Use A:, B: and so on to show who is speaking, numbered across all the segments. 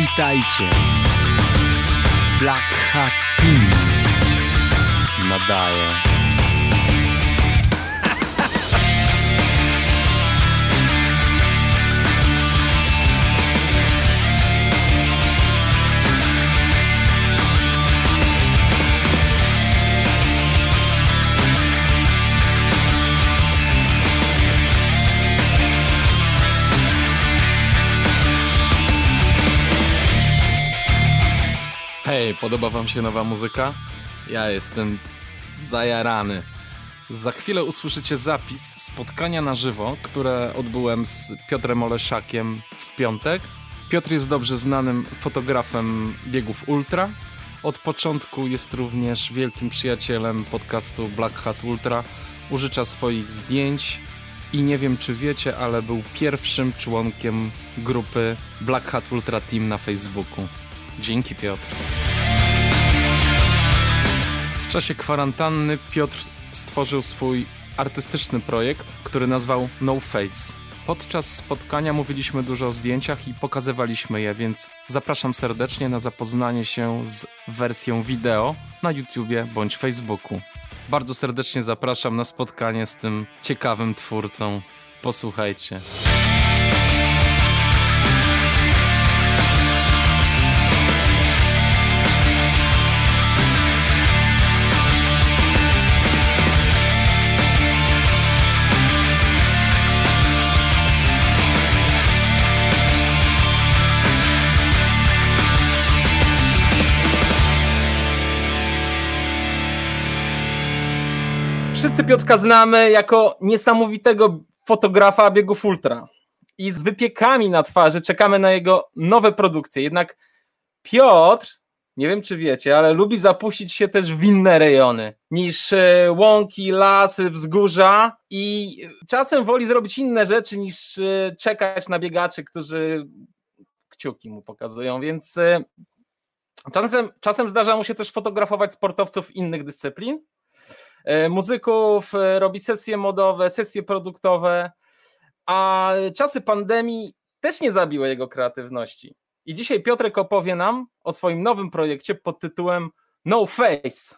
A: Witajcie. Black Hat Team nadaje. Hej, podoba wam się nowa muzyka? Ja jestem zajarany. Za chwilę usłyszycie zapis spotkania na żywo, które odbyłem z Piotrem Oleszakiem w piątek. Piotr jest dobrze znanym fotografem biegów ultra. Od początku jest również wielkim przyjacielem podcastu Black Hat Ultra. Użycza swoich zdjęć i nie wiem czy wiecie, ale był pierwszym członkiem grupy Black Hat Ultra Team na Facebooku. Dzięki Piotr. W czasie kwarantanny Piotr stworzył swój artystyczny projekt, który nazwał No Face. Podczas spotkania mówiliśmy dużo o zdjęciach i pokazywaliśmy je, więc zapraszam serdecznie na zapoznanie się z wersją wideo na YouTubie bądź Facebooku. Bardzo serdecznie zapraszam na spotkanie z tym ciekawym twórcą. Posłuchajcie.
B: Wszyscy Piotrka znamy jako niesamowitego fotografa biegów ultra. I z wypiekami na twarzy czekamy na jego nowe produkcje. Jednak Piotr, nie wiem czy wiecie, ale lubi zapuścić się też w inne rejony niż e, łąki, lasy, wzgórza i czasem woli zrobić inne rzeczy niż e, czekać na biegaczy, którzy kciuki mu pokazują, więc e, czasem, czasem zdarza mu się też fotografować sportowców innych dyscyplin, muzyków, e, robi sesje modowe, sesje produktowe, a czasy pandemii też nie zabiły jego kreatywności. I dzisiaj Piotrek opowie nam o swoim nowym projekcie pod tytułem No Face.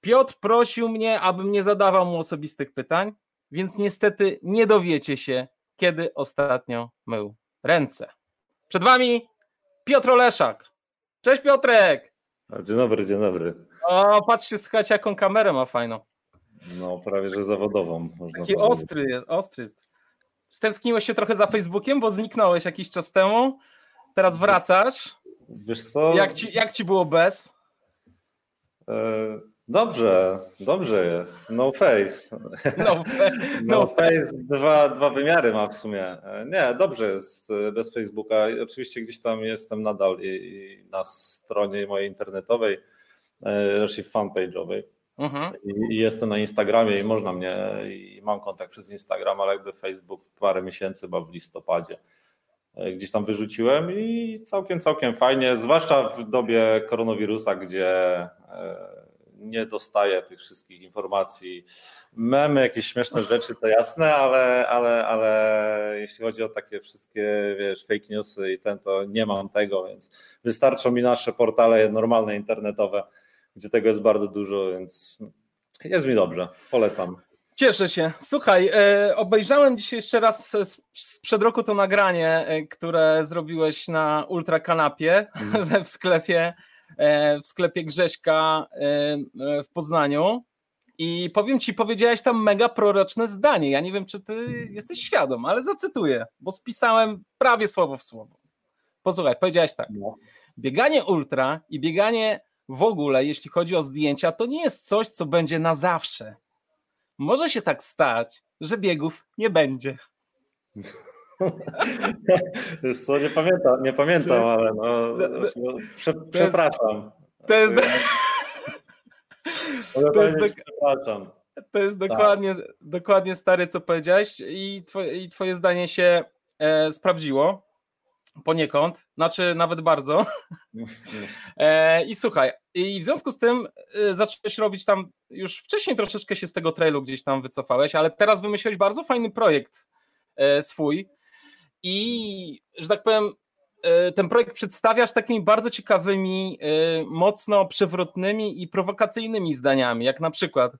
B: Piotr prosił mnie, abym nie zadawał mu osobistych pytań, więc niestety nie dowiecie się, kiedy ostatnio mył ręce. Przed wami Piotr Oleszak. Cześć Piotrek!
C: Dzień dobry, dzień dobry.
B: O, patrzcie, słuchajcie, jaką kamerę ma fajną.
C: No, prawie że zawodową.
B: Taki
C: powiedzieć.
B: ostry ostry jest. Stęskniłeś się trochę za Facebookiem, bo zniknąłeś jakiś czas temu. Teraz wracasz.
C: Wiesz co?
B: Jak ci, jak ci było bez?
C: E, dobrze, dobrze jest. No face.
B: No,
C: No,
B: no,
C: face dwa, dwa wymiary ma w sumie. E, Nie, dobrze jest e, bez Facebooka. Oczywiście gdzieś tam jestem nadal i, i na stronie mojej internetowej, raczej fanpage'owej.
B: Mhm.
C: I, I jestem na Instagramie i można mnie, i mam kontakt przez Instagram, ale jakby Facebook parę miesięcy, chyba w listopadzie. e, Gdzieś tam wyrzuciłem i całkiem, całkiem fajnie, zwłaszcza w dobie koronawirusa, gdzie e, nie dostaję tych wszystkich informacji. Memy, jakieś śmieszne rzeczy, to jasne, ale, ale, ale jeśli chodzi o takie wszystkie, wiesz, fake newsy i ten, to nie mam tego, więc wystarczą mi nasze portale normalne, internetowe, gdzie tego jest bardzo dużo, więc jest mi dobrze, polecam.
B: Cieszę się. Słuchaj, e, obejrzałem dzisiaj jeszcze raz sprzed roku to nagranie, e, które zrobiłeś na Ultra Kanapie w sklepie, e, w sklepie Grześka w Poznaniu. I powiem ci, powiedziałeś tam mega proroczne zdanie. Ja nie wiem, czy ty jesteś świadom, ale zacytuję, bo spisałem prawie słowo w słowo. Posłuchaj, powiedziałeś tak.
C: No.
B: Bieganie ultra i bieganie w ogóle, jeśli chodzi o zdjęcia, to nie jest coś, co będzie na zawsze. Może się tak stać, że biegów nie będzie.
C: Wiesz co, nie pamiętam, nie pamiętam, ale no, no prze, przepraszam.
B: To jest,
C: Mogę
B: to jest
C: powiedzieć, przepraszam.
B: to jest
C: Tak.
B: dokładnie, dokładnie stary, co powiedziałeś, i twoje, i twoje zdanie się e, sprawdziło poniekąd, znaczy nawet bardzo. E, I słuchaj, i w związku z tym e, zacząłeś robić tam, już wcześniej troszeczkę się z tego trailu gdzieś tam wycofałeś, ale teraz wymyśliłeś bardzo fajny projekt e, swój i, że tak powiem, e, ten projekt przedstawiasz takimi bardzo ciekawymi, mocno przewrotnymi i prowokacyjnymi zdaniami, jak na przykład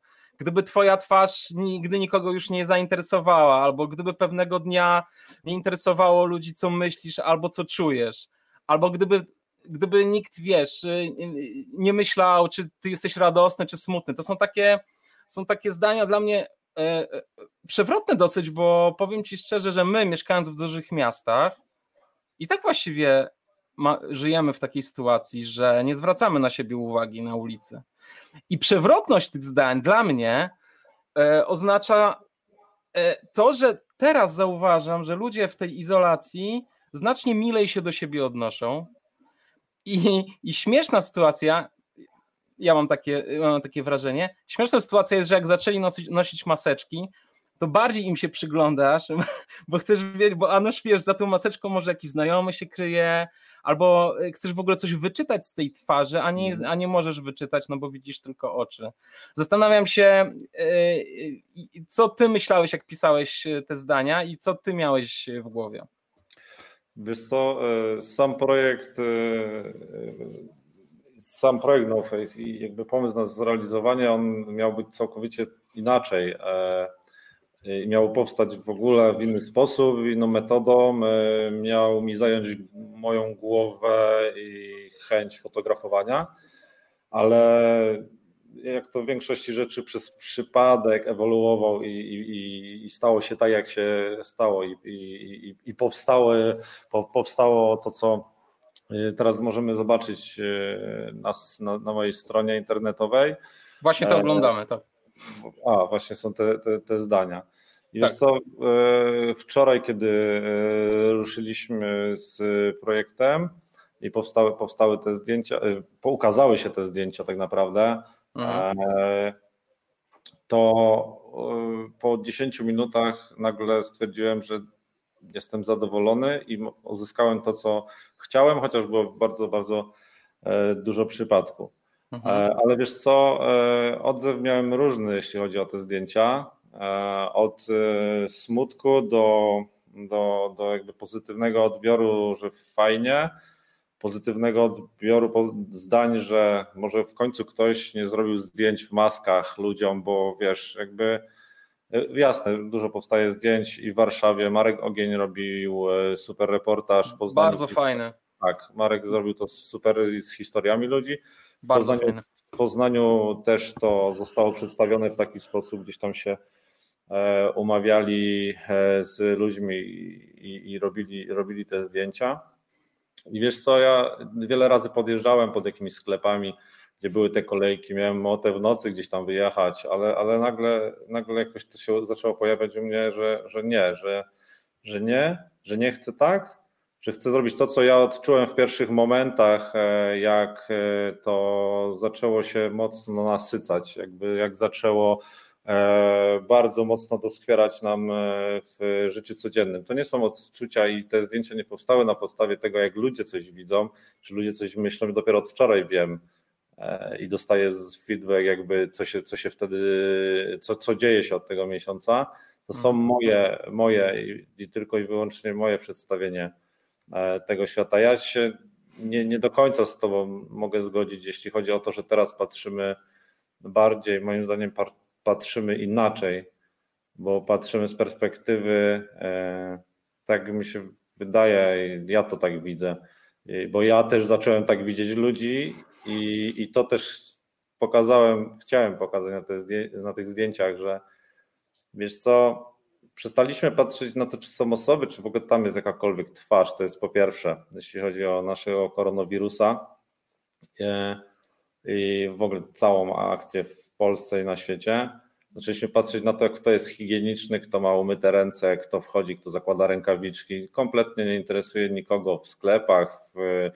B: gdyby twoja twarz nigdy nikogo już nie zainteresowała, albo gdyby pewnego dnia nie interesowało ludzi, co myślisz, albo co czujesz, albo gdyby, gdyby nikt, wiesz, nie myślał, czy ty jesteś radosny, czy smutny. To są takie, są takie zdania dla mnie e, przewrotne dosyć, bo powiem ci szczerze, że my mieszkając w dużych miastach i tak właściwie ma, żyjemy w takiej sytuacji, że nie zwracamy na siebie uwagi na ulicy. I przewrotność tych zdań dla mnie e, oznacza e, to, że teraz zauważam, że ludzie w tej izolacji znacznie milej się do siebie odnoszą. I, i śmieszna sytuacja, ja mam takie, mam takie wrażenie, śmieszna sytuacja jest, że jak zaczęli nosić, nosić maseczki, to bardziej im się przyglądasz, bo chcesz wiedzieć, bo a noż wiesz, za tą maseczką może jakiś znajomy się kryje, albo e, chcesz w ogóle coś wyczytać z tej twarzy, a nie, mhm. a nie możesz wyczytać, no bo widzisz tylko oczy. Zastanawiam się, e, co ty myślałeś, jak pisałeś e, te zdania i co ty miałeś w głowie?
C: Wiesz co, sam projekt sam projekt No Face i jakby pomysł na zrealizowanie, on miał być całkowicie inaczej i miał powstać w ogóle w inny sposób, inną metodą. E, miał mi zająć moją głowę i chęć fotografowania, ale jak to w większości rzeczy przez przypadek ewoluował i, i, i stało się tak, jak się stało, i, i, i powstały, powstało to, co e, teraz możemy zobaczyć e, na, na, na mojej stronie internetowej.
B: Właśnie to oglądamy, tak.
C: A, właśnie są te, te, te zdania. I tak. co, e, wczoraj, kiedy e, ruszyliśmy z projektem i powstały, powstały te zdjęcia, e, ukazały się te zdjęcia tak naprawdę, mhm. to po 10 minutach nagle stwierdziłem, że jestem zadowolony i uzyskałem to, co chciałem, chociaż było bardzo, bardzo dużo przypadków. Mhm. Ale wiesz co, odzew miałem różny, jeśli chodzi o te zdjęcia. E, od e, smutku do, do, do jakby pozytywnego odbioru, że fajnie, pozytywnego odbioru zdań, że może w końcu ktoś nie zrobił zdjęć w maskach ludziom, bo wiesz, jakby e, jasne, dużo powstaje zdjęć i w Warszawie Marek Ogień robił super reportaż.
B: Bardzo fajne.
C: Tak, Marek zrobił to super z historiami ludzi. W Bardzo Poznaniu, fajne. W Poznaniu też to zostało przedstawione w taki sposób, gdzieś tam się E, umawiali e, z ludźmi i, i robili, robili te zdjęcia. I wiesz co, ja wiele razy podjeżdżałem pod jakimiś sklepami, gdzie były te kolejki, miałem ochotę w nocy gdzieś tam wyjechać, ale, ale nagle, nagle jakoś to się zaczęło pojawiać u mnie, że, że nie, że, że nie, że nie chcę tak, że chcę zrobić to, co ja odczułem w pierwszych momentach, e, jak to zaczęło się mocno nasycać, jakby jak zaczęło E, bardzo mocno doskwierać nam e, w życiu codziennym. To nie są odczucia i te zdjęcia nie powstały na podstawie tego, jak ludzie coś widzą, czy ludzie coś myślą. Dopiero od wczoraj wiem e, i dostaję feedback, jakby co się, co się wtedy, co, co dzieje się od tego miesiąca. To są mhm. moje, moje i tylko i wyłącznie moje przedstawienie tego świata. Ja się nie, nie do końca z Tobą mogę zgodzić, jeśli chodzi o to, że teraz patrzymy bardziej, moim zdaniem, patrzymy inaczej, bo patrzymy z perspektywy, e, tak mi się wydaje, ja to tak widzę, bo ja też zacząłem tak widzieć ludzi i, i to też pokazałem, chciałem pokazać na, te, na tych zdjęciach, że wiesz co, przestaliśmy patrzeć na to, czy są osoby, czy w ogóle tam jest jakakolwiek twarz. To jest po pierwsze, jeśli chodzi o naszego koronawirusa e, i w ogóle całą akcję w Polsce i na świecie. Zaczęliśmy patrzeć na to, kto jest higieniczny, kto ma umyte ręce, kto wchodzi, kto zakłada rękawiczki. Kompletnie nie interesuje nikogo w sklepach, w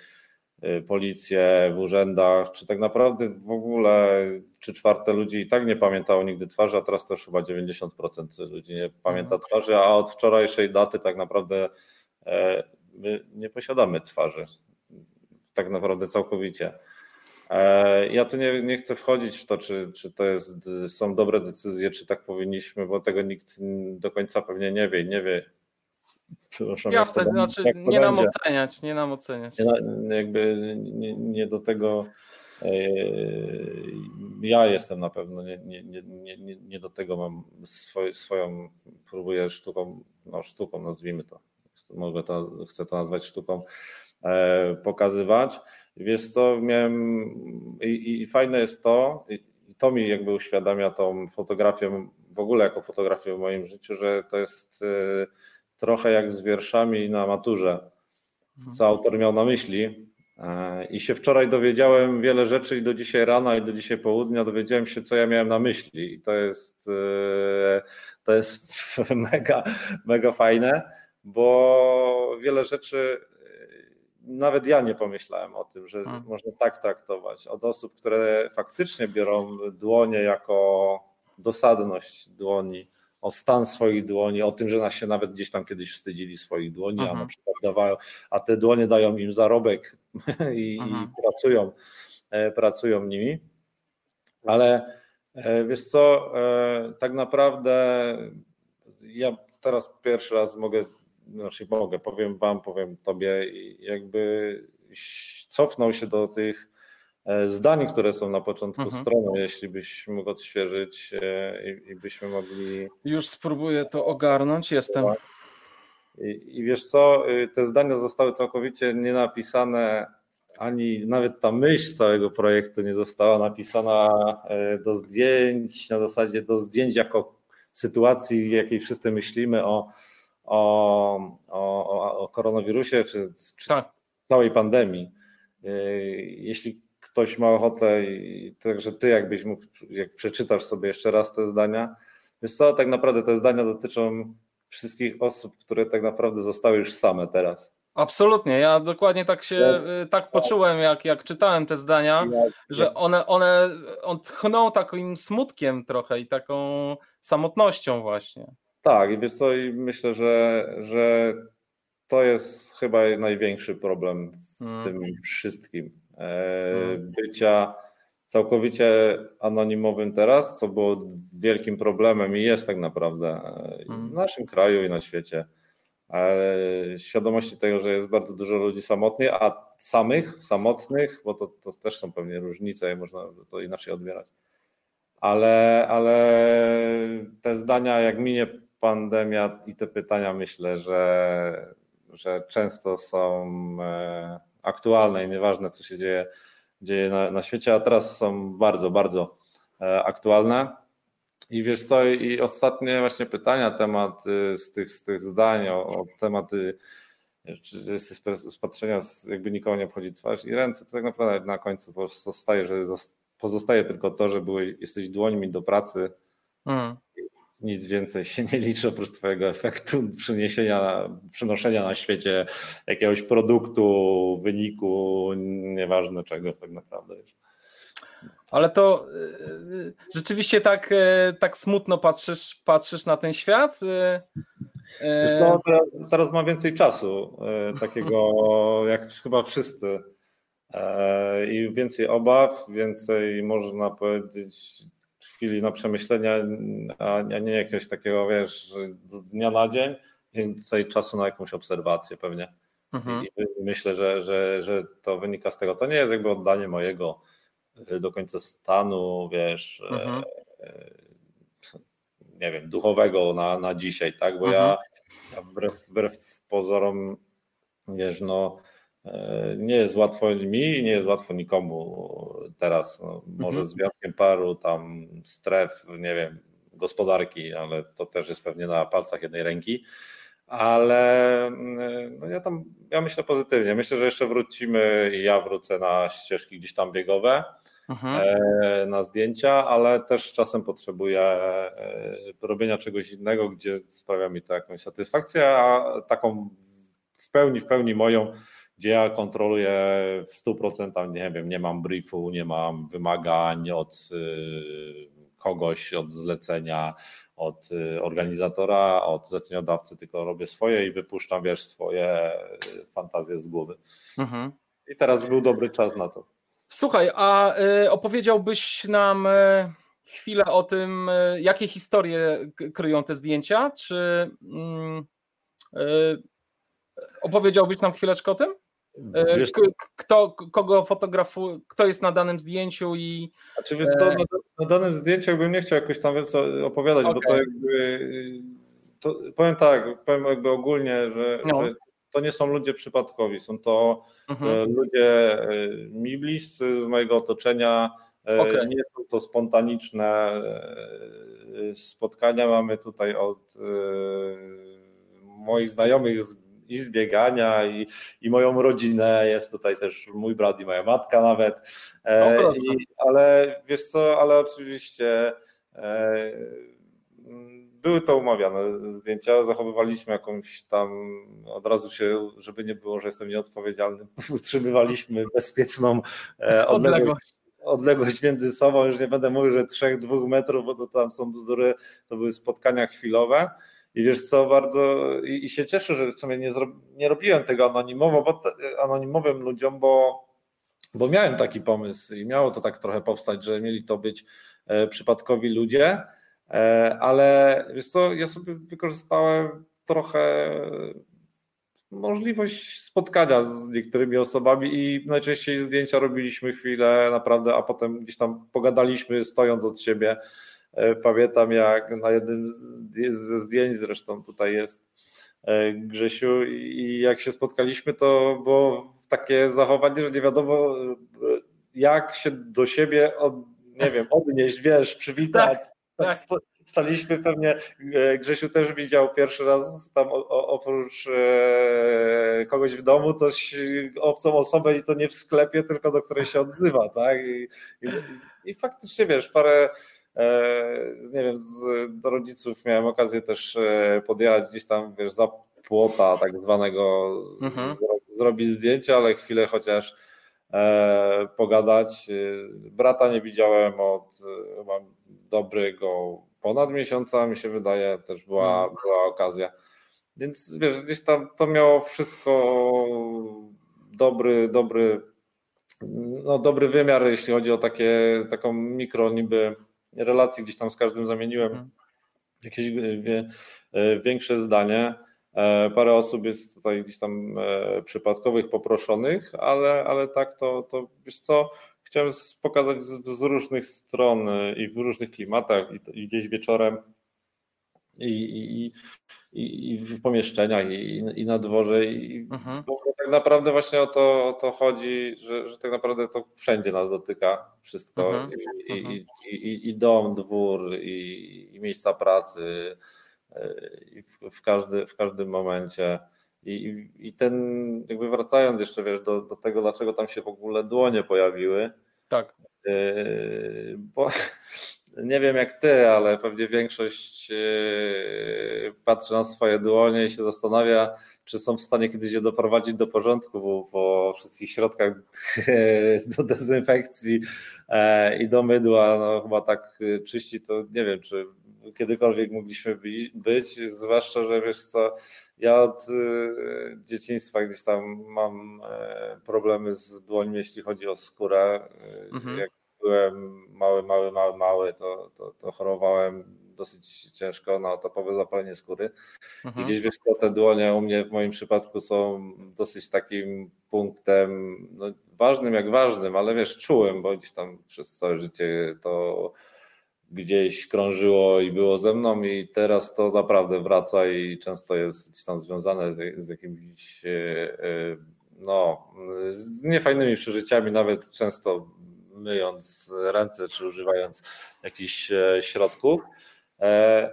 C: policję, w urzędach, czy tak naprawdę w ogóle trzy czwarte ludzi i tak nie pamiętało nigdy twarzy, a teraz też chyba 90% ludzi nie pamięta mhm. twarzy, a od wczorajszej daty tak naprawdę e, my nie posiadamy twarzy. Tak naprawdę całkowicie. E, ja tu nie, nie chcę wchodzić w to, czy, czy to jest, są dobre decyzje, czy tak powinniśmy, bo tego nikt do końca pewnie nie wie. Nie wie, Przepraszam,
B: Jasne, to, znaczy nie będzie. nam oceniać, nie nam oceniać.
C: Nie, jakby nie, nie do tego e, ja jestem na pewno, nie, nie, nie, nie, nie do tego mam swoj, swoją, próbuję sztuką, no sztuką nazwijmy to, mogę to, chcę to nazwać sztuką, e, pokazywać. Wiesz co, miałem i, i fajne jest to, i to mi jakby uświadamia tą fotografię, w ogóle jako fotografię w moim życiu, że to jest e, trochę jak z wierszami na maturze, mhm. co autor miał na myśli. E, I się wczoraj dowiedziałem wiele rzeczy i do dzisiaj rana i do dzisiaj południa dowiedziałem się, co ja miałem na myśli. I to jest, e, to jest mega, mega fajne, bo wiele rzeczy nawet ja nie pomyślałem o tym, że hmm. można tak traktować. Od osób, które faktycznie biorą dłonie jako dosadność dłoni, o stan swoich dłoni, o tym, że nas się nawet gdzieś tam kiedyś wstydzili swoich dłoni, a na przykład dawają, a te dłonie dają im zarobek i, i pracują, e, pracują nimi. Ale e, wiesz co, e, tak naprawdę ja teraz pierwszy raz mogę znaczy mogę, powiem wam, powiem tobie, jakby cofnął się do tych zdań, które są na początku mhm. strony, jeśli byś mógł odświeżyć e, i, i byśmy mogli...
B: Już spróbuję to ogarnąć, jestem.
C: I, I, wiesz co, y, te zdania zostały całkowicie nie napisane, ani nawet ta myśl całego projektu nie została napisana e, do zdjęć, na zasadzie do zdjęć jako sytuacji, jakiej wszyscy myślimy o o, o, o koronawirusie czy, czy tak. całej pandemii. Jeśli ktoś ma ochotę, i także ty jakbyś mógł, jak przeczytasz sobie jeszcze raz te zdania, wiesz co, tak naprawdę te zdania dotyczą wszystkich osób, które tak naprawdę zostały już same teraz.
B: Absolutnie, ja dokładnie tak się y, tak poczułem, jak, jak czytałem te zdania, że one, one tchną takim smutkiem trochę i taką samotnością właśnie.
C: Tak, i wiesz co, i myślę, że, że to jest chyba największy problem w hmm. tym wszystkim. E, hmm. Bycia całkowicie anonimowym teraz, co było wielkim problemem i jest tak naprawdę e, w naszym kraju i na świecie. Ale świadomości tego, że jest bardzo dużo ludzi samotnych, a samych, samotnych, bo to, to też są pewnie różnice i można to inaczej odbierać. Ale, ale te zdania, jak minie pandemia i te pytania myślę, że, że często są e, aktualne i nieważne, co się dzieje, dzieje na, na świecie, a teraz są bardzo, bardzo e, aktualne. I wiesz co, i ostatnie właśnie pytania, temat y, z tych, z tych zdań, o, o tematy czy z patrzenia, jakby nikogo nie obchodzi twarz i ręce, to tak naprawdę na końcu pozostaje, że pozostaje tylko to, że byłeś, jesteś dłońmi do pracy, mm nic więcej się nie liczy oprócz Twojego efektu przyniesienia, przynoszenia na świecie jakiegoś produktu, wyniku, nieważne czego tak naprawdę.
B: Ale to y, rzeczywiście tak, y, tak smutno patrzysz, patrzysz na ten świat?
C: Y, co, teraz, teraz mam więcej czasu, takiego jak chyba wszyscy. I więcej obaw, więcej można powiedzieć chwili na przemyślenia, a nie jakiegoś takiego, wiesz, z dnia na dzień, więcej czasu na jakąś obserwację pewnie. Mhm. I myślę, że, że, że to wynika z tego. To nie jest jakby oddanie mojego y, do końca stanu, wiesz, e, mhm. e, nie wiem, duchowego na, na dzisiaj, tak? Bo mhm. ja, ja wbrew, wbrew pozorom, wiesz, no nie jest łatwo mi, nie jest łatwo nikomu teraz. No, może mhm. z wyjątkiem paru tam stref, nie wiem, gospodarki, ale to też jest pewnie na palcach jednej ręki. Ale mm, no ja tam, ja myślę pozytywnie. Myślę, że jeszcze wrócimy i ja wrócę na ścieżki gdzieś tam biegowe, mhm. E, na zdjęcia, ale też czasem potrzebuję e, robienia czegoś innego, gdzie sprawia mi to jakąś satysfakcję, a taką w pełni, w pełni moją gdzie ja kontroluję w 100%, nie wiem, nie mam briefu, nie mam wymagań od y, kogoś, od zlecenia, od y, organizatora, od zleceniodawcy, tylko robię swoje i wypuszczam, wiesz, swoje y, fantazje z głowy. Mhm. I teraz był dobry czas na to.
B: Słuchaj, a opowiedziałbyś nam chwilę o tym, jakie historie kryją te zdjęcia? Czy. Mm, Opowiedziałbyś nam chwileczkę o tym? Wiesz, kto, kogo fotografuje, kto jest na danym zdjęciu i.
C: Znaczy, wiesz, to na, na danym zdjęciu bym nie chciał jakoś tam co opowiadać, okay. bo to jakby. To, powiem tak, powiem jakby ogólnie, że, no. że to nie są ludzie przypadkowi, są to mhm. ludzie mi bliscy z mojego otoczenia. Okay. Nie są to spontaniczne spotkania. Mamy tutaj od moich znajomych z i z biegania, i, i moją rodzinę. Jest tutaj też mój brat i moja matka nawet. E, i, ale wiesz co, ale oczywiście e, były to umawiane zdjęcia, zachowywaliśmy jakąś tam, od razu się, żeby nie było, że jestem nieodpowiedzialny, utrzymywaliśmy bezpieczną e, odległość odległość między sobą, już nie będę mówił, że 3-2 metrów, bo to tam są bzdury, to były spotkania chwilowe. I wiesz co, bardzo i, i się cieszę, że w sumie nie, zro, nie robiłem tego anonimowo, bo anonimowym ludziom, bo, bo miałem taki pomysł i miało to tak trochę powstać, że mieli to być e, przypadkowi ludzie, e, ale wiesz co, ja sobie wykorzystałem trochę możliwość spotkania z niektórymi osobami i najczęściej zdjęcia robiliśmy chwilę naprawdę, a potem gdzieś tam pogadaliśmy stojąc od siebie pamiętam jak na jednym ze zdjęć, zresztą tutaj jest e, Grzesiu, i jak się spotkaliśmy, to było takie zachowanie, że nie wiadomo e, jak się do siebie, od, nie wiem, odnieść, wiesz, przywitać. Tak, tak. Staliśmy pewnie, Grzesiu też widział pierwszy raz tam oprócz kogoś w domu, to obcą osobę i to nie w sklepie, tylko do której się odzywa, tak? I, i, i faktycznie wiesz, parę E, nie wiem, z, do rodziców miałem okazję też e, podjechać gdzieś tam, wiesz, za płota tak zwanego, mhm. zrobić zdjęcie, ale chwilę chociaż e, pogadać. Brata nie widziałem od chyba dobrego ponad miesiąca, mi się wydaje, też była, mhm. była okazja. Więc wiesz, gdzieś tam to miało wszystko dobry, dobry, no, dobry wymiar, jeśli chodzi o takie, taką mikro niby relacji gdzieś tam z każdym zamieniłem mhm. jakieś e, e, większe zdanie. E, parę osób jest tutaj gdzieś tam przypadkowych, poproszonych, ale, ale tak to, to wiesz co, chciałem pokazać z, z różnych stron i w różnych klimatach i, i gdzieś wieczorem i, i, i, i w pomieszczeniach, i, i na dworze. I mhm. bo tak naprawdę właśnie o to, o to chodzi, że, że tak naprawdę to wszędzie nas dotyka wszystko. Mhm. I, mhm. i, I, dom, dwór, i, i miejsca pracy, e, i w, w, każdy, w każdym momencie. I, I ten, jakby wracając jeszcze wiesz, do, do tego, dlaczego tam się w ogóle dłonie pojawiły.
B: Tak.
C: Yy, bo nie wiem jak ty, ale pewnie większość e, patrzy na swoje dłonie i się zastanawia, czy są w stanie kiedyś je doprowadzić do porządku bo po wszystkich środkach do dezynfekcji e, i do mydła. No, chyba tak czyści to nie wiem, czy kiedykolwiek mogliśmy być, zwłaszcza, że wiesz co, ja od dzieciństwa gdzieś tam mam problemy z dłońmi, jeśli chodzi o skórę. Mhm. Jak byłem mały, mały, mały, mały, to, to, to chorowałem dosyć ciężko na topowe zapalenie skóry. Mhm. I gdzieś wiesz, te dłonie u mnie w moim przypadku są dosyć takim punktem no, ważnym jak ważnym, ale wiesz, czułem, bo gdzieś tam przez całe życie to gdzieś krążyło i było ze mną i teraz to naprawdę wraca i często jest gdzieś tam związane z, z jakimiś e, e, no, z niefajnymi przeżyciami, nawet często myjąc ręce czy używając jakichś e, środków. E,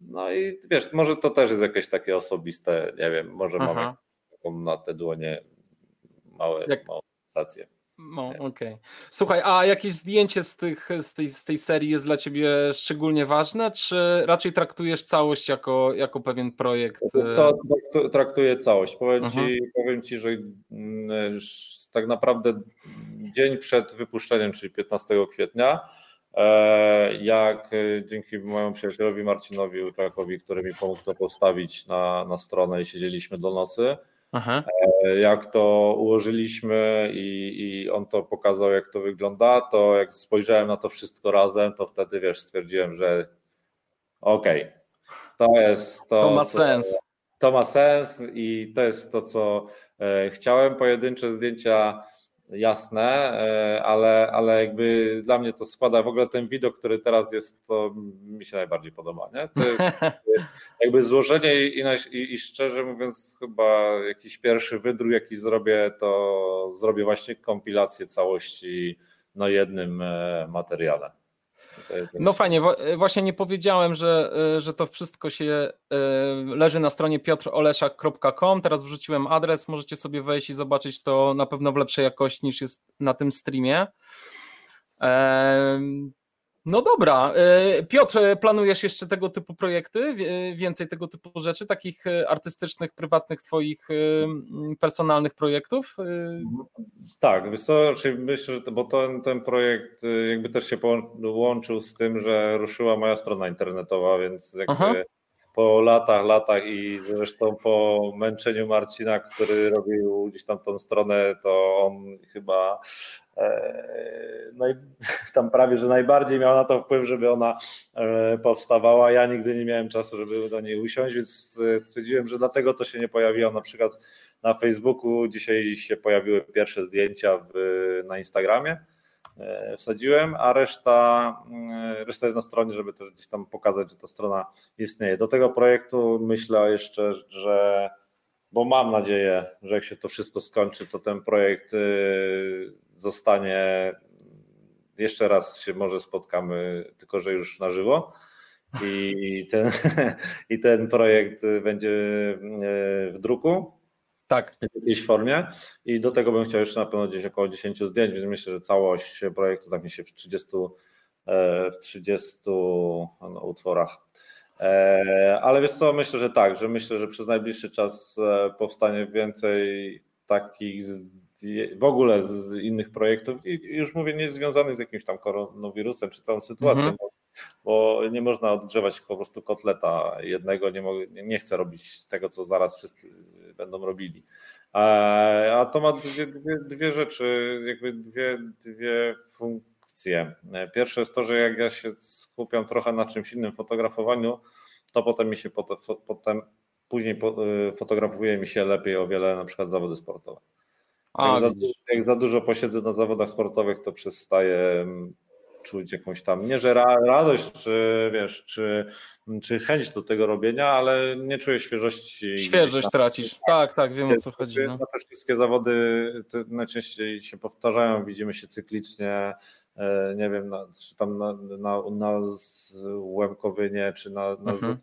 C: no i wiesz, może to też jest jakieś takie osobiste, nie wiem, może Aha. mamy na te dłonie małe, Jak... małe sensacje.
B: No, okej. Okay. Słuchaj, a jakieś zdjęcie z, tych, z, tej, z tej serii jest dla ciebie szczególnie ważne, czy raczej traktujesz całość jako, jako pewien projekt?
C: Co, traktuję całość. Powiem ci, powiem ci, że mm, tak naprawdę dzień przed wypuszczeniem, czyli 15 kwietnia, e, jak e, dzięki mojemu przyjacielowi Marcinowi Uczakowi, który mi pomógł to postawić na, na stronę i siedzieliśmy do nocy, Aha. E, jak to ułożyliśmy i, i on to pokazał, jak to wygląda, to jak spojrzałem na to wszystko razem, to wtedy wiesz, stwierdziłem, że okej, okay, to jest
B: to. To ma sens.
C: To, to ma sens i to jest to, co e, chciałem. Pojedyncze zdjęcia jasne, e, ale, ale jakby dla mnie to składa w ogóle ten widok, który teraz jest, to mi się najbardziej podoba. Nie? To jest jakby złożenie i, i, i szczerze mówiąc, chyba jakiś pierwszy wydruk, jaki zrobię, to zrobię właśnie kompilację całości na jednym e, materiale.
B: No fajnie, właśnie nie powiedziałem, że, e, że to wszystko się e, leży na stronie piotroleszak.com. Teraz wrzuciłem adres, możecie sobie wejść i zobaczyć to na pewno w lepszej jakości niż jest na tym streamie. No dobra. E, Piotr, planujesz jeszcze tego typu projekty, więcej tego typu rzeczy, takich e, artystycznych, prywatnych, twoich personalnych projektów?
C: Tak, co, myślę, że bo ten, ten projekt jakby też się połączył z tym, że ruszyła moja strona internetowa, więc jakby Aha. po latach, latach i zresztą po męczeniu Marcina, który robił gdzieś tam tą stronę, to on chyba no i tam prawie, że najbardziej miał na to wpływ, żeby ona e, powstawała. Ja nigdy nie miałem czasu, żeby do niej usiąść, więc e, stwierdziłem, że dlatego to się nie pojawiło na przykład na Facebooku. Dzisiaj się pojawiły pierwsze zdjęcia w, na Instagramie. E, wsadziłem, a reszta, reszta jest na stronie, żeby też gdzieś tam pokazać, że ta strona istnieje. Do tego projektu myślę jeszcze, że bo mam nadzieję, że jak się to wszystko skończy, to ten projekt zostanie jeszcze raz się może spotkamy, tylko że już na żywo. I ten, i ten projekt będzie e, w druku.
B: Tak.
C: W jakiejś formie. I do tego bym chciał jeszcze na pewno gdzieś około 10 zdjęć, więc myślę, że całość projektu zamknie się w 30, e, w 30 no, utworach. E, ale wiesz co, myślę, że tak, że myślę, że przez najbliższy czas powstanie więcej takich zdjęć w ogóle z innych projektów i już mówię, nie związanych z jakimś tam koronawirusem czy całą sytuacją, mhm. bo, bo, nie można odgrzewać po prostu kotleta jednego, nie, mogę, nie chcę robić tego, co zaraz wszyscy będą robili. A to ma dwie, dwie, dwie rzeczy, jakby dwie, dwie funkcje. Pierwsze jest to, że jak ja się skupiam trochę na czymś innym fotografowaniu, to potem mi się potem, potem później y, fotografuje mi się lepiej o wiele na przykład zawody sportowe. A, jak, za, jak, za, dużo posiedzę na zawodach sportowych, to przestaję mm, czuć jakąś tam, nie że ra, radość, czy wiesz, czy, czy chęć do tego robienia, ale nie czuję świeżości.
B: Świeżość tracisz. Tak, tak, wiem o co chodzi. No.
C: Te wszystkie zawody najczęściej się powtarzają, widzimy się cyklicznie, e, nie wiem, na, czy tam na, na, na Łemkowynie, czy na, na mhm.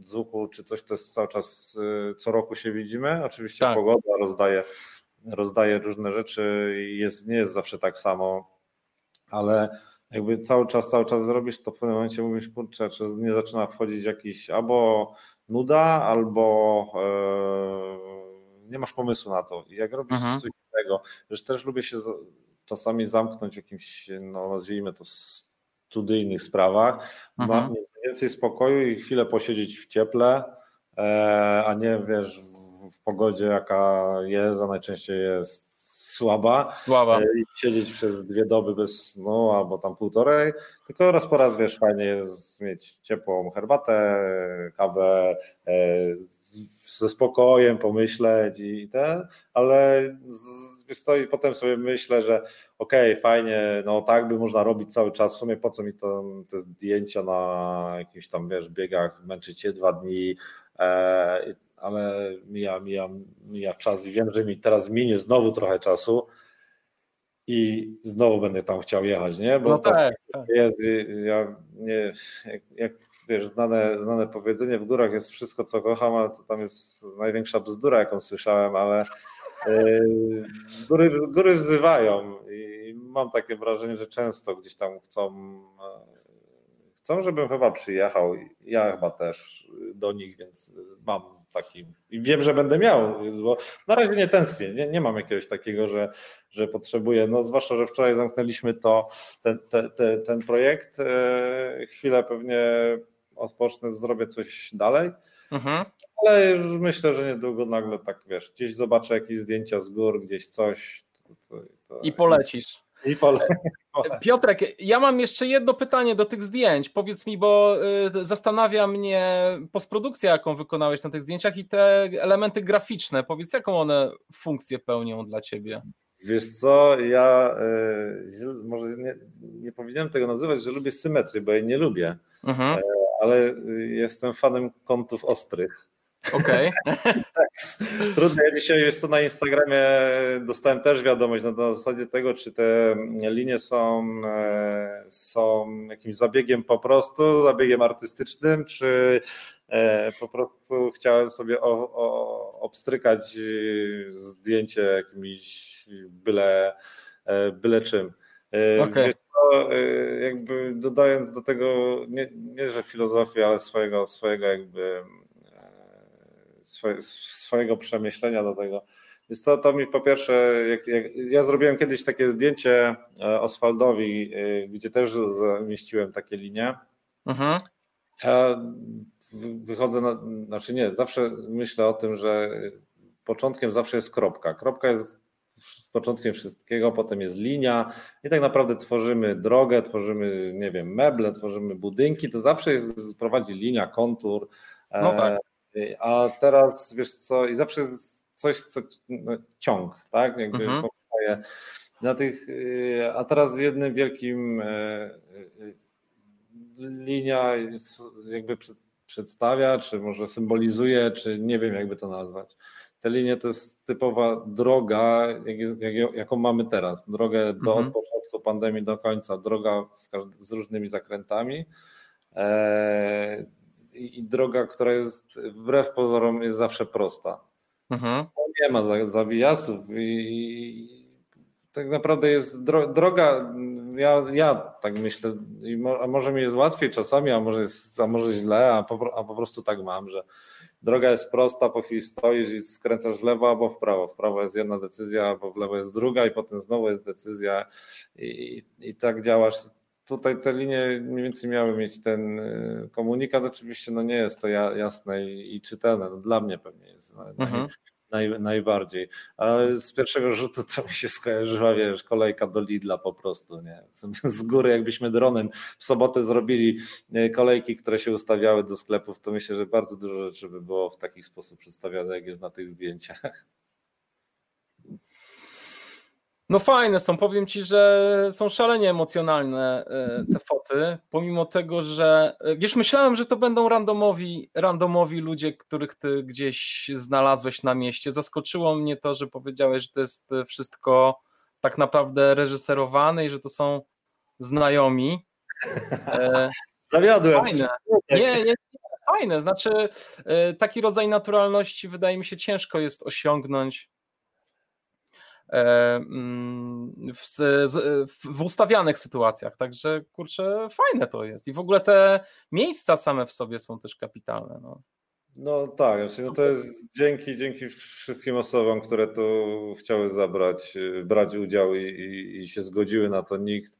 C: Zuku, czy coś, to jest cały czas, e, co roku się widzimy. Oczywiście tak. pogoda rozdaje rozdaje różne rzeczy i jest, nie jest zawsze tak samo, ale jakby cały czas, cały czas zrobisz, to w pewnym momencie mówisz, kurczę, czy nie zaczyna wchodzić jakiś albo nuda, albo e, nie masz pomysłu na to. I jak robisz mhm. coś innego, że też lubię się czasami zamknąć w jakimś, no nazwijmy to studyjnych sprawach, mhm. mam więcej spokoju i chwilę posiedzieć w cieple, e, a nie wiesz, w pogodzie, jaka jest, a najczęściej jest słaba.
B: Słaba. E,
C: I siedzieć przez dwie doby bez snu albo tam półtorej, tylko raz po raz, wiesz, fajnie jest mieć ciepłą herbatę, kawę, e, ze spokojem pomyśleć i ten, ale stoi, potem sobie myślę, że okej, okay, fajnie, no tak by można robić cały czas, w sumie po co mi to, te zdjęcia na jakimś tam, wiesz, biegach, męczyć się dwa dni, e, ale mija, mija, mija czas i wiem, że mi teraz minie znowu trochę czasu i znowu będę tam chciał jechać, nie?
B: Bo no tak, tak, tak.
C: jest, ja nie, jak, jak wiesz, znane, znane powiedzenie, w górach jest wszystko, co kocham, ale to tam jest największa bzdura, jaką słyszałem, ale yy, góry, góry wzywają i mam takie wrażenie, że często gdzieś tam chcą chcą, żebym chyba przyjechał. Ja chyba też do nich, więc mam taki. I wiem, że będę miał, bo na razie nie tęsknię. Nie, nie mam jakiegoś takiego, że, że potrzebuję. No, zwłaszcza, że wczoraj zamknęliśmy to, ten, te, te, ten projekt. E, chwilę pewnie odpocznę, zrobię coś dalej. Mhm. Ale już myślę, że niedługo nagle tak wiesz, gdzieś zobaczę jakieś zdjęcia z gór, gdzieś coś. To,
B: to, to... I polecisz. I pole. Piotrek, ja mam jeszcze jedno pytanie do tych zdjęć. Powiedz mi, bo y, zastanawia mnie postprodukcja, jaką wykonałeś na tych zdjęciach i te elementy graficzne. Powiedz, jaką one funkcję pełnią dla ciebie?
C: Wiesz co, ja y, może nie, nie powinienem tego nazywać, że lubię symetrię, bo ja nie lubię, mhm. E, ale jestem fanem kątów ostrych.
B: Okej. Okay.
C: Trudno. Ja dzisiaj jest to na Instagramie dostałem też wiadomość na zasadzie tego, czy te linie są, e, są jakimś zabiegiem po prostu, zabiegiem artystycznym, czy e, po prostu chciałem sobie o, o, obstrykać zdjęcie jakimś byle, e, byle czym.
B: Okay.
C: jakby dodając do tego nie, nie że filozofię, ale swojego, swojego jakby swoje, swojego przemyślenia do tego. Więc to, to mi po pierwsze, jak, jak, ja zrobiłem kiedyś takie zdjęcie e, Oswaldowi, e, gdzie też zamieściłem takie linie. Mhm. Ja wychodzę, na, znaczy nie, zawsze myślę o tym, że początkiem zawsze jest kropka. Kropka jest początkiem wszystkiego, potem jest linia i tak naprawdę tworzymy drogę, tworzymy, nie wiem, meble, tworzymy budynki, to zawsze jest, prowadzi linia, kontur.
B: No tak.
C: A teraz wiesz co, i zawsze jest coś, co no, ciąg, tak? Jakby mhm. powstaje na tych, y, a teraz jednym wielkim y, y, linia jakby przedstawia, czy może symbolizuje, czy nie wiem jakby to nazwać. Te linie to jest typowa droga, jak jest, jak, jaką mamy teraz. Drogę do mhm. od początku pandemii do końca, droga z, z różnymi zakrętami. E, i, droga, która jest wbrew pozorom jest zawsze prosta. Mhm. Nie ma zawijasów i tak naprawdę jest droga, ja, ja tak myślę, a może mi jest łatwiej czasami, a może, jest, a może źle, a po, a po prostu tak mam, że droga jest prosta, po chwili stoisz i skręcasz w lewo albo w prawo. W prawo jest jedna decyzja, albo w lewo jest druga i potem znowu jest decyzja i, i, i tak działasz tutaj te linie mniej więcej miały mieć ten y, komunikat. Oczywiście no nie jest to jasne i, czytelne. No dla mnie pewnie jest mhm. naj, najbardziej. Ale z pierwszego rzutu to mi się skojarzyła, wiesz, kolejka do Lidla po prostu. Nie? Z góry jakbyśmy dronem w sobotę zrobili y, kolejki, które się ustawiały do sklepów, to myślę, że bardzo dużo rzeczy by było w taki sposób przedstawione, jak jest na tych zdjęciach.
B: No fajne są, powiem Ci, że są szalenie emocjonalne e, te foty, pomimo tego, że e, wiesz, myślałem, że to będą randomowi, randomowi ludzie, których Ty gdzieś znalazłeś na mieście. Zaskoczyło mnie to, że powiedziałeś, że to jest wszystko tak naprawdę reżyserowane i że to są znajomi.
C: E, Zawiodłem.
B: Fajne. Nie, nie, nie, fajne, znaczy taki rodzaj naturalności wydaje mi się ciężko jest osiągnąć E, w, w, ustawianych sytuacjach. Także kurczę, fajne to jest. I w ogóle te miejsca same w sobie są też kapitalne. No.
C: No tak, no to jest dzięki, dzięki wszystkim osobom, które tu chciały zabrać, brać udział i, i, i się zgodziły na to. Nikt,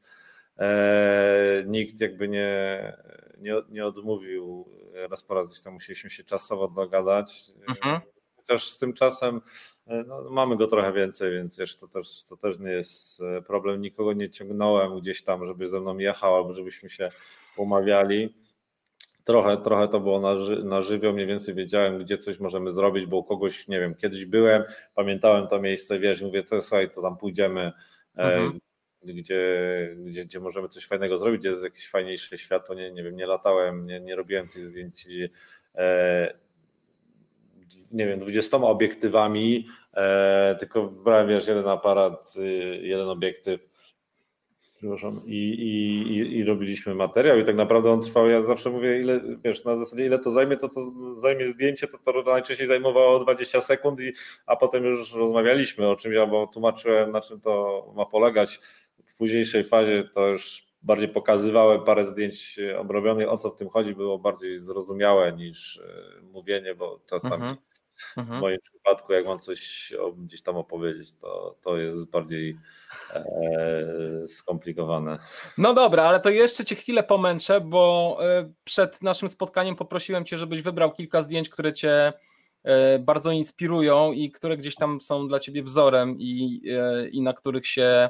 C: e, nikt jakby nie, nie, nie odmówił. Raz po raz gdzieś tam musieliśmy się czasowo dogadać. Mhm chociaż z tym czasem e, no, mamy go trochę więcej, więc wiesz, to też, to też nie jest e, problem. Nikogo nie ciągnąłem gdzieś tam, żeby ze mną jechał albo żebyśmy się umawiali. Trochę, trochę to było na, ży, na żywioł, mniej więcej wiedziałem, gdzie coś możemy zrobić, bo u kogoś, nie wiem, kiedyś byłem, pamiętałem to miejsce, wiesz, mówię, to słuchaj, to tam pójdziemy, e, mhm. gdzie, gdzie, gdzie możemy coś fajnego zrobić, gdzie jest jakieś fajniejsze światło, nie, nie wiem, nie latałem, nie, nie robiłem tych zdjęć e, nie wiem, 20 obiektywami, e, tylko wybrałem wiesz, jeden aparat, y, jeden obiektyw przepraszam, i, i, i, robiliśmy materiał i tak naprawdę on trwał, ja zawsze mówię, ile, wiesz, na zasadzie ile to zajmie, to to zajmie zdjęcie, to to najczęściej zajmowało 20 sekund, i, a potem już rozmawialiśmy o czymś, albo tłumaczyłem, na czym to ma polegać. W późniejszej fazie to już bardziej pokazywałem parę zdjęć obrobionych, o co w tym chodzi, było bardziej zrozumiałe niż e, mówienie, bo czasami mhm. Mhm. w moim przypadku, jak mam coś gdzieś tam opowiedzieć, to, to jest bardziej e, skomplikowane.
B: No dobra, ale to jeszcze Cię chwilę pomęczę, bo e, przed naszym spotkaniem poprosiłem Cię, żebyś wybrał kilka zdjęć, które Cię e, bardzo inspirują i które gdzieś tam są dla Ciebie wzorem i, i na których się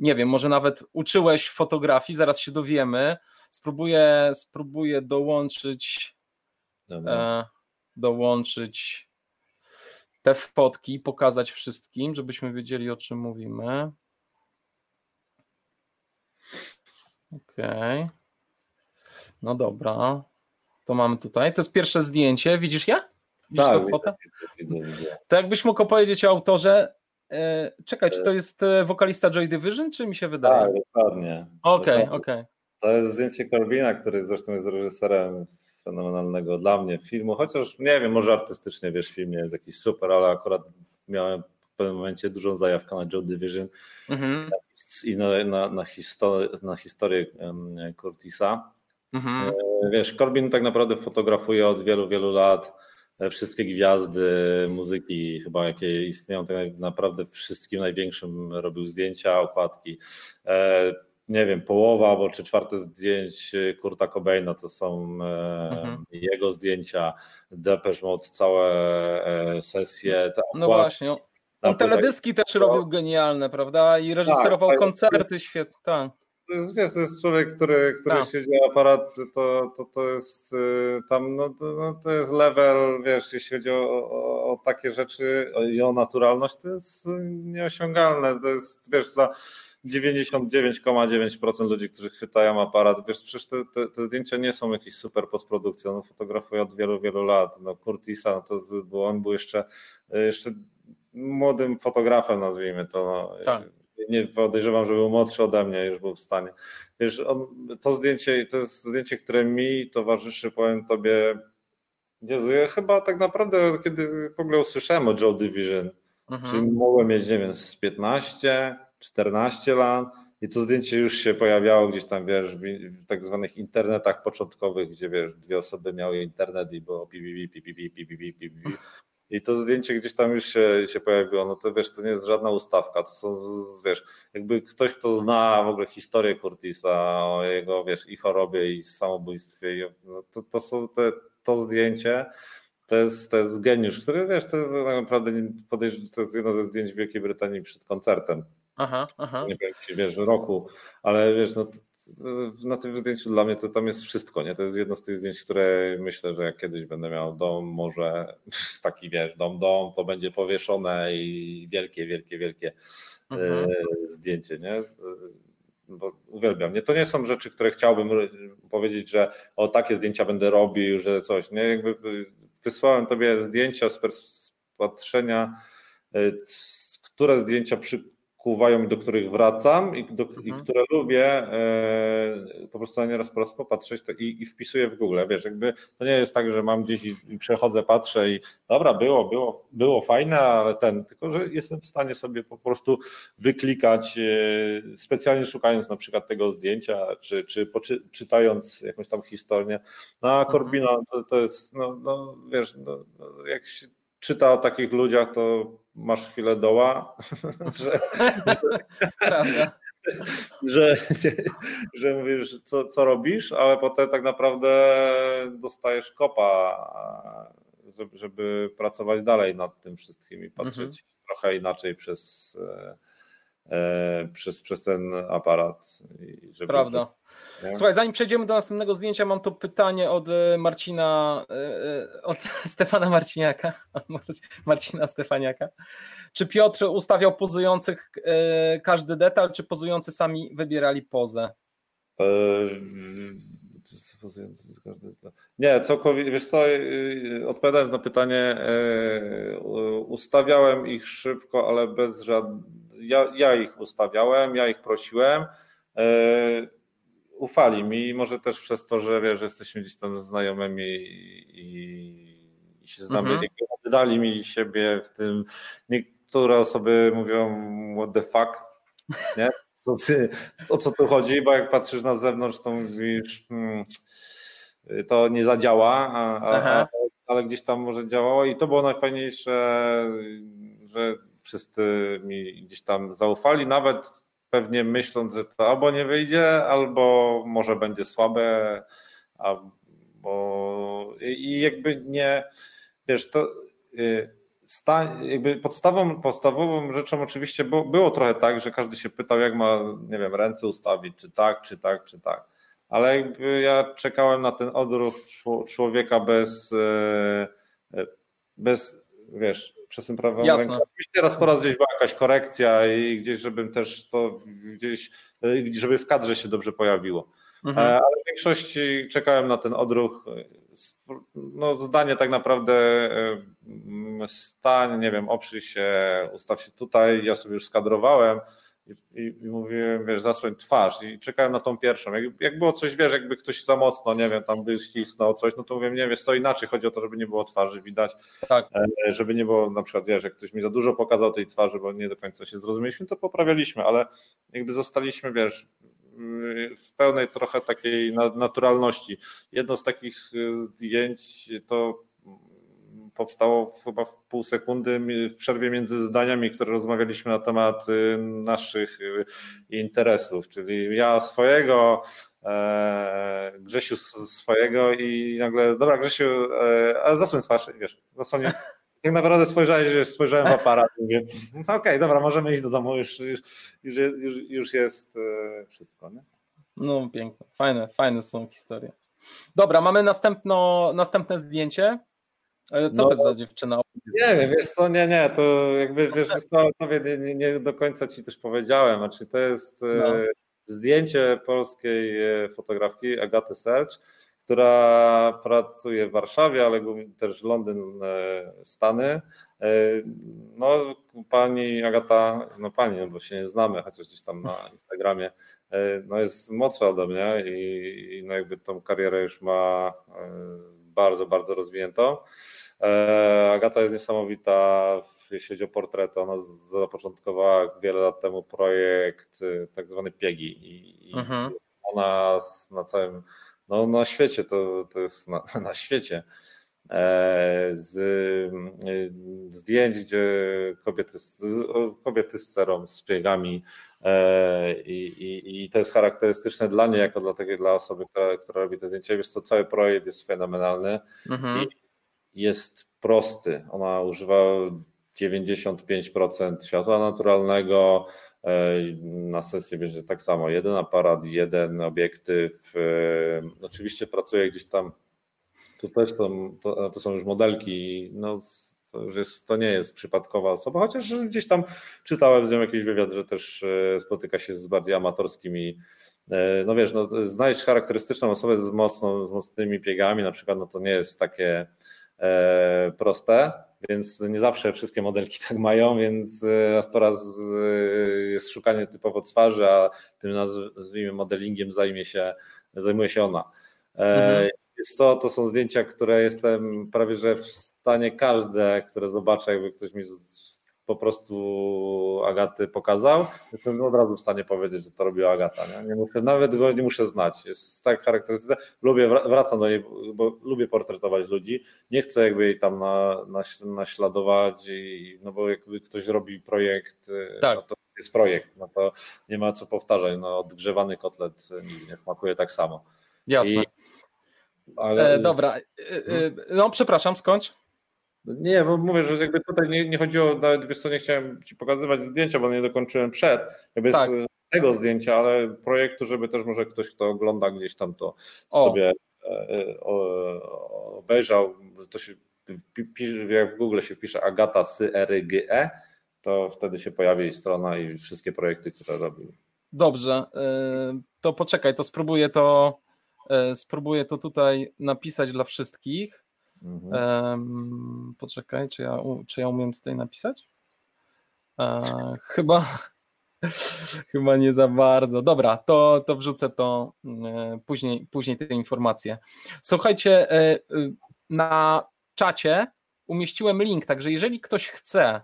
B: nie wiem, może nawet uczyłeś fotografii, zaraz się dowiemy. Spróbuję, spróbuję dołączyć, e, dołączyć te fotki, pokazać wszystkim, żebyśmy wiedzieli o czym mówimy. Okej. Okay. No dobra. To mamy tutaj. To jest pierwsze zdjęcie. Widzisz je? Widzisz
C: tak,
B: tę fotę?
C: Widzę, widzę.
B: To jakbyś mógł opowiedzieć o autorze. E, czekaj, czy to jest e, wokalista Joy Division, czy mi się wydaje?
C: Tak, dokładnie.
B: Okej, okej. Okay, okay.
C: To jest zdjęcie Corbina, który zresztą jest reżyserem fenomenalnego dla mnie filmu, chociaż nie wiem, może artystycznie, wiesz, film nie jest jakiś super, ale akurat miałem w pewnym momencie dużą zajawkę na Joe Division mhm. i na, na, na, historię, na historię Curtisa. Mhm. E, wiesz, Corbin tak naprawdę fotografuje od wielu, wielu lat wszystkie gwiazdy muzyki, chyba jakie istnieją, tak naprawdę wszystkim największym robił zdjęcia, okładki. E, nie wiem, połowa albo czy czwarte zdjęć Kurta Cobaina to są mhm. jego zdjęcia, Depeche Mode, całe sesje.
B: no właśnie, on teledyski też robił genialne, prawda? I reżyserował tak, koncerty świetne.
C: To jest, wiesz, to jest człowiek, który, który tak. siedzi aparat, to, to, to jest y, tam, no to, no to jest level, wiesz, jeśli chodzi o, o, o takie rzeczy i o naturalność, to jest nieosiągalne. To jest, wiesz, dla 99,9% ludzi, którzy chwytają aparat, wiesz, przecież te, te, te, zdjęcia nie są jakieś super postprodukcją, no fotografuję od wielu, wielu lat, no Curtisa, no to był, on był jeszcze, jeszcze młodym fotografem, nazwijmy to, no. tak nie podejrzewam, że był młodszy ode mnie, już był w stanie. Wiesz, on, to zdjęcie, to jest zdjęcie, które mi towarzyszy, powiem tobie, Jezu, ja chyba tak naprawdę, kiedy w ogóle usłyszałem o Joe Division, mhm. czyli mogłem mieć, nie wiem, z 15, 14 lat i to zdjęcie już się pojawiało gdzieś tam, wiesz, w, tak zwanych internetach początkowych, gdzie, wiesz, dwie osoby miały internet i było pipipi, pipipi, pipipi, pipipi i to zdjęcie gdzieś tam już się, się pojawiło, no to wiesz, to nie jest żadna ustawka, to są, wiesz, jakby ktoś, kto zna w ogóle historię Curtisa, o jego, wiesz, i chorobie, i samobójstwie, no to, to są te, to zdjęcie, to jest, to jest geniusz, który, wiesz, to jest tak naprawdę, to jest jedno ze zdjęć Wielkiej Brytanii przed koncertem. Aha, aha. Nie wiem, wiesz, roku, ale wiesz, no na tym zdjęciu dla mnie to tam jest wszystko, nie? To jest jedno z tych zdjęć, które myślę, że jak kiedyś będę miał dom, może taki wiesz, dom, dom, to będzie powieszone i wielkie, wielkie, wielkie mhm. zdjęcie, nie? Bo uwielbiam. Nie, to nie są rzeczy, które chciałbym powiedzieć, że o takie zdjęcia będę robił, że coś, nie? Jakby wysłałem tobie zdjęcia z patrzenia, e, które zdjęcia przy kuwają do których wracam i, do, mhm. i które lubię e, po prostu na nieraz po raz popatrzeć i, i wpisuję w Google. Wiesz, jakby to nie jest tak, że mam gdzieś i, i, przechodzę, patrzę i dobra, było, było, było fajne, ale ten, tylko że jestem w stanie sobie po prostu wyklikać, e, specjalnie szukając na przykład tego zdjęcia, czy, czy poczy, czytając jakąś tam historię. No a mhm. Corbina to, to jest, no, no wiesz, no, no jak się czyta o takich ludziach, to masz chwilę doła, że, że, że mówisz, co, co robisz, ale potem tak naprawdę dostajesz kopa, żeby, żeby pracować dalej nad tym wszystkim i patrzeć mhm. trochę inaczej przez E, przez, przez ten aparat.
B: Żeby, Prawda. Nie? Słuchaj, zanim przejdziemy do następnego zdjęcia, mam tu pytanie od e, Marcina, e, od Stefana Marciniaka, Marcina Stefaniaka. Czy Piotr ustawiał pozujących każdy detal, czy pozujący sami wybierali pozę?
C: Nie, całkowicie, wiesz co, odpowiadając na pytanie, ustawiałem ich szybko, ale bez żadnych ja, ja ich ustawiałem, ja ich prosiłem. E, ufali mi, może też przez to, że wiesz, że jesteśmy gdzieś tam znajomymi i, i się znamy, mhm. oddali mi siebie w tym. Niektóre osoby mówią what the fuck, nie? Co ty, o co tu chodzi, bo jak patrzysz na zewnątrz, to mówisz hmm, to nie zadziała, a, a, ale gdzieś tam może działało i to było najfajniejsze, że wszyscy mi gdzieś tam zaufali, nawet pewnie myśląc, że to albo nie wyjdzie, albo może będzie słabe, albo i jakby nie, wiesz, to y, sta, jakby podstawą, podstawową rzeczą oczywiście było, było trochę tak, że każdy się pytał, jak ma, nie wiem, ręce ustawić, czy tak, czy tak, czy tak. Ale jakby ja czekałem na ten odruch człowieka bez, e, e, bez wiesz, przesuń prawą
B: Jasne.
C: ręką. Oczywiście raz po raz gdzieś była jakaś korekcja i gdzieś, żebym też to gdzieś, żeby w kadrze się dobrze pojawiło. Mhm. Ale w większości czekałem na ten odruch no, zdanie tak naprawdę e, stań, nie wiem, oprzyj się, ustaw się tutaj, ja sobie już skadrowałem i, i, mówiłem, wiesz, zasłoń twarz i czekałem na tą pierwszą. Jak, jak, było coś, wiesz, jakby ktoś za mocno, nie wiem, tam by ścisnął coś, no to mówię, nie wiesz, co inaczej, chodzi o to, żeby nie było twarzy widać, tak. E, żeby nie było na przykład, wiesz, jak ktoś mi za dużo pokazał tej twarzy, bo nie do końca się zrozumieliśmy, to poprawialiśmy, ale jakby zostaliśmy, wiesz, w pełnej trochę takiej naturalności. Jedno z takich zdjęć to powstało chyba w pół sekundy w przerwie między zdaniami, które rozmawialiśmy na temat y, naszych y, interesów, czyli ja swojego, e, Grzesiu swojego i nagle, dobra Grzesiu, e, ale zasłoń twarz, wiesz, zasłonię. Tak naprawdę spojrzałeś, spojrzałem w aparat, więc no okej, okay, dobra, możemy iść do domu, już, już, już, już jest e, wszystko. Nie?
B: No piękne, fajne, fajne są historie. Dobra, mamy następno, następne zdjęcie. E, co no, to jest za dziewczyna?
C: Nie wiem, wiesz co, nie, nie, to jakby, wiesz, co, nie, nie, nie do końca ci też powiedziałem, znaczy to jest e, no. zdjęcie polskiej fotografki Agaty Sercz, która pracuje w Warszawie, ale też Londyn, e, Stany. E, no, pani Agata, no pani, no bo się nie znamy, chociaż gdzieś tam na Instagramie, e, no jest młodsza ode mnie i, i no jakby tą karierę już ma bardzo, bardzo rozwiniętą. Agata jest niesamowita, jeśli chodzi o portrety. Ona zapoczątkowała wiele lat temu projekt tak zwany Piegi i, mhm. ona na całym no, na świecie, to, to jest na, na świecie. E, z e, zdjęć, gdzie kobiety, kobiety z cerą, z biegami e, i, i, i, to jest charakterystyczne dla niej, jako dla, takiej, dla osoby, która, która robi te zdjęcia. Wiesz co, cały projekt jest fenomenalny mhm. i jest prosty. Ona używa 95% światła naturalnego, E, na sesję bierze tak samo jeden aparat, jeden obiektyw. E, oczywiście pracuje gdzieś tam, tu też są, to, to są już modelki, no to, już jest, to nie jest przypadkowa osoba, chociaż gdzieś tam czytałem z nią jakiś wywiad, że też e, spotyka się z bardziej amatorskimi no wiesz, no, znaleźć charakterystyczną osobę z, mocno, z mocnymi biegami, na przykład, no to nie jest takie e, proste więc nie zawsze wszystkie modelki tak mają, więc e, raz po raz e, jest szukanie typowo twarzy, a tym nazwijmy modelingiem zajmie się, zajmuje się ona. E, mhm. Jest co, to są zdjęcia, które jestem prawie że w stanie każde, które zobaczę, jakby ktoś mi po prostu Agaty pokazał, jestem od razu w stanie powiedzieć, że to robiła Agata. Nie, nie muszę, nawet go nie muszę znać. Jest tak charakterystyczne. Lubię, wracam do niej, bo lubię portretować ludzi. Nie chcę jakby jej tam na, na, naśladować, i, no bo jakby ktoś robi projekt, y, tak. no to jest projekt, no to nie ma co powtarzać. No, odgrzewany kotlet nigdy nie smakuje tak samo.
B: Jasne. I, ale... E, dobra, e, e, no przepraszam, skończ.
C: Nie, bo mówię, że jakby tutaj nie, nie chodziło, nawet wiesz co, nie chciałem ci pokazywać zdjęcia, bo nie dokończyłem przed, jakby tak. z tego zdjęcia, ale projektu, żeby też może ktoś, kto ogląda gdzieś tam to o. sobie e, e, obejrzał, to się jak w Google się wpisze Agata Syryge, to wtedy się pojawi jej strona i wszystkie projekty, które robi.
B: Dobrze, to poczekaj, to spróbuję to spróbuję to tutaj napisać dla wszystkich. Mhm. Um, poczekaj, czy ja, czy ja umiem tutaj napisać? E, chyba, chyba nie za bardzo. Dobra, to, to wrzucę to e, później, później te informacje. Słuchajcie, e, na czacie umieściłem link, także jeżeli ktoś chce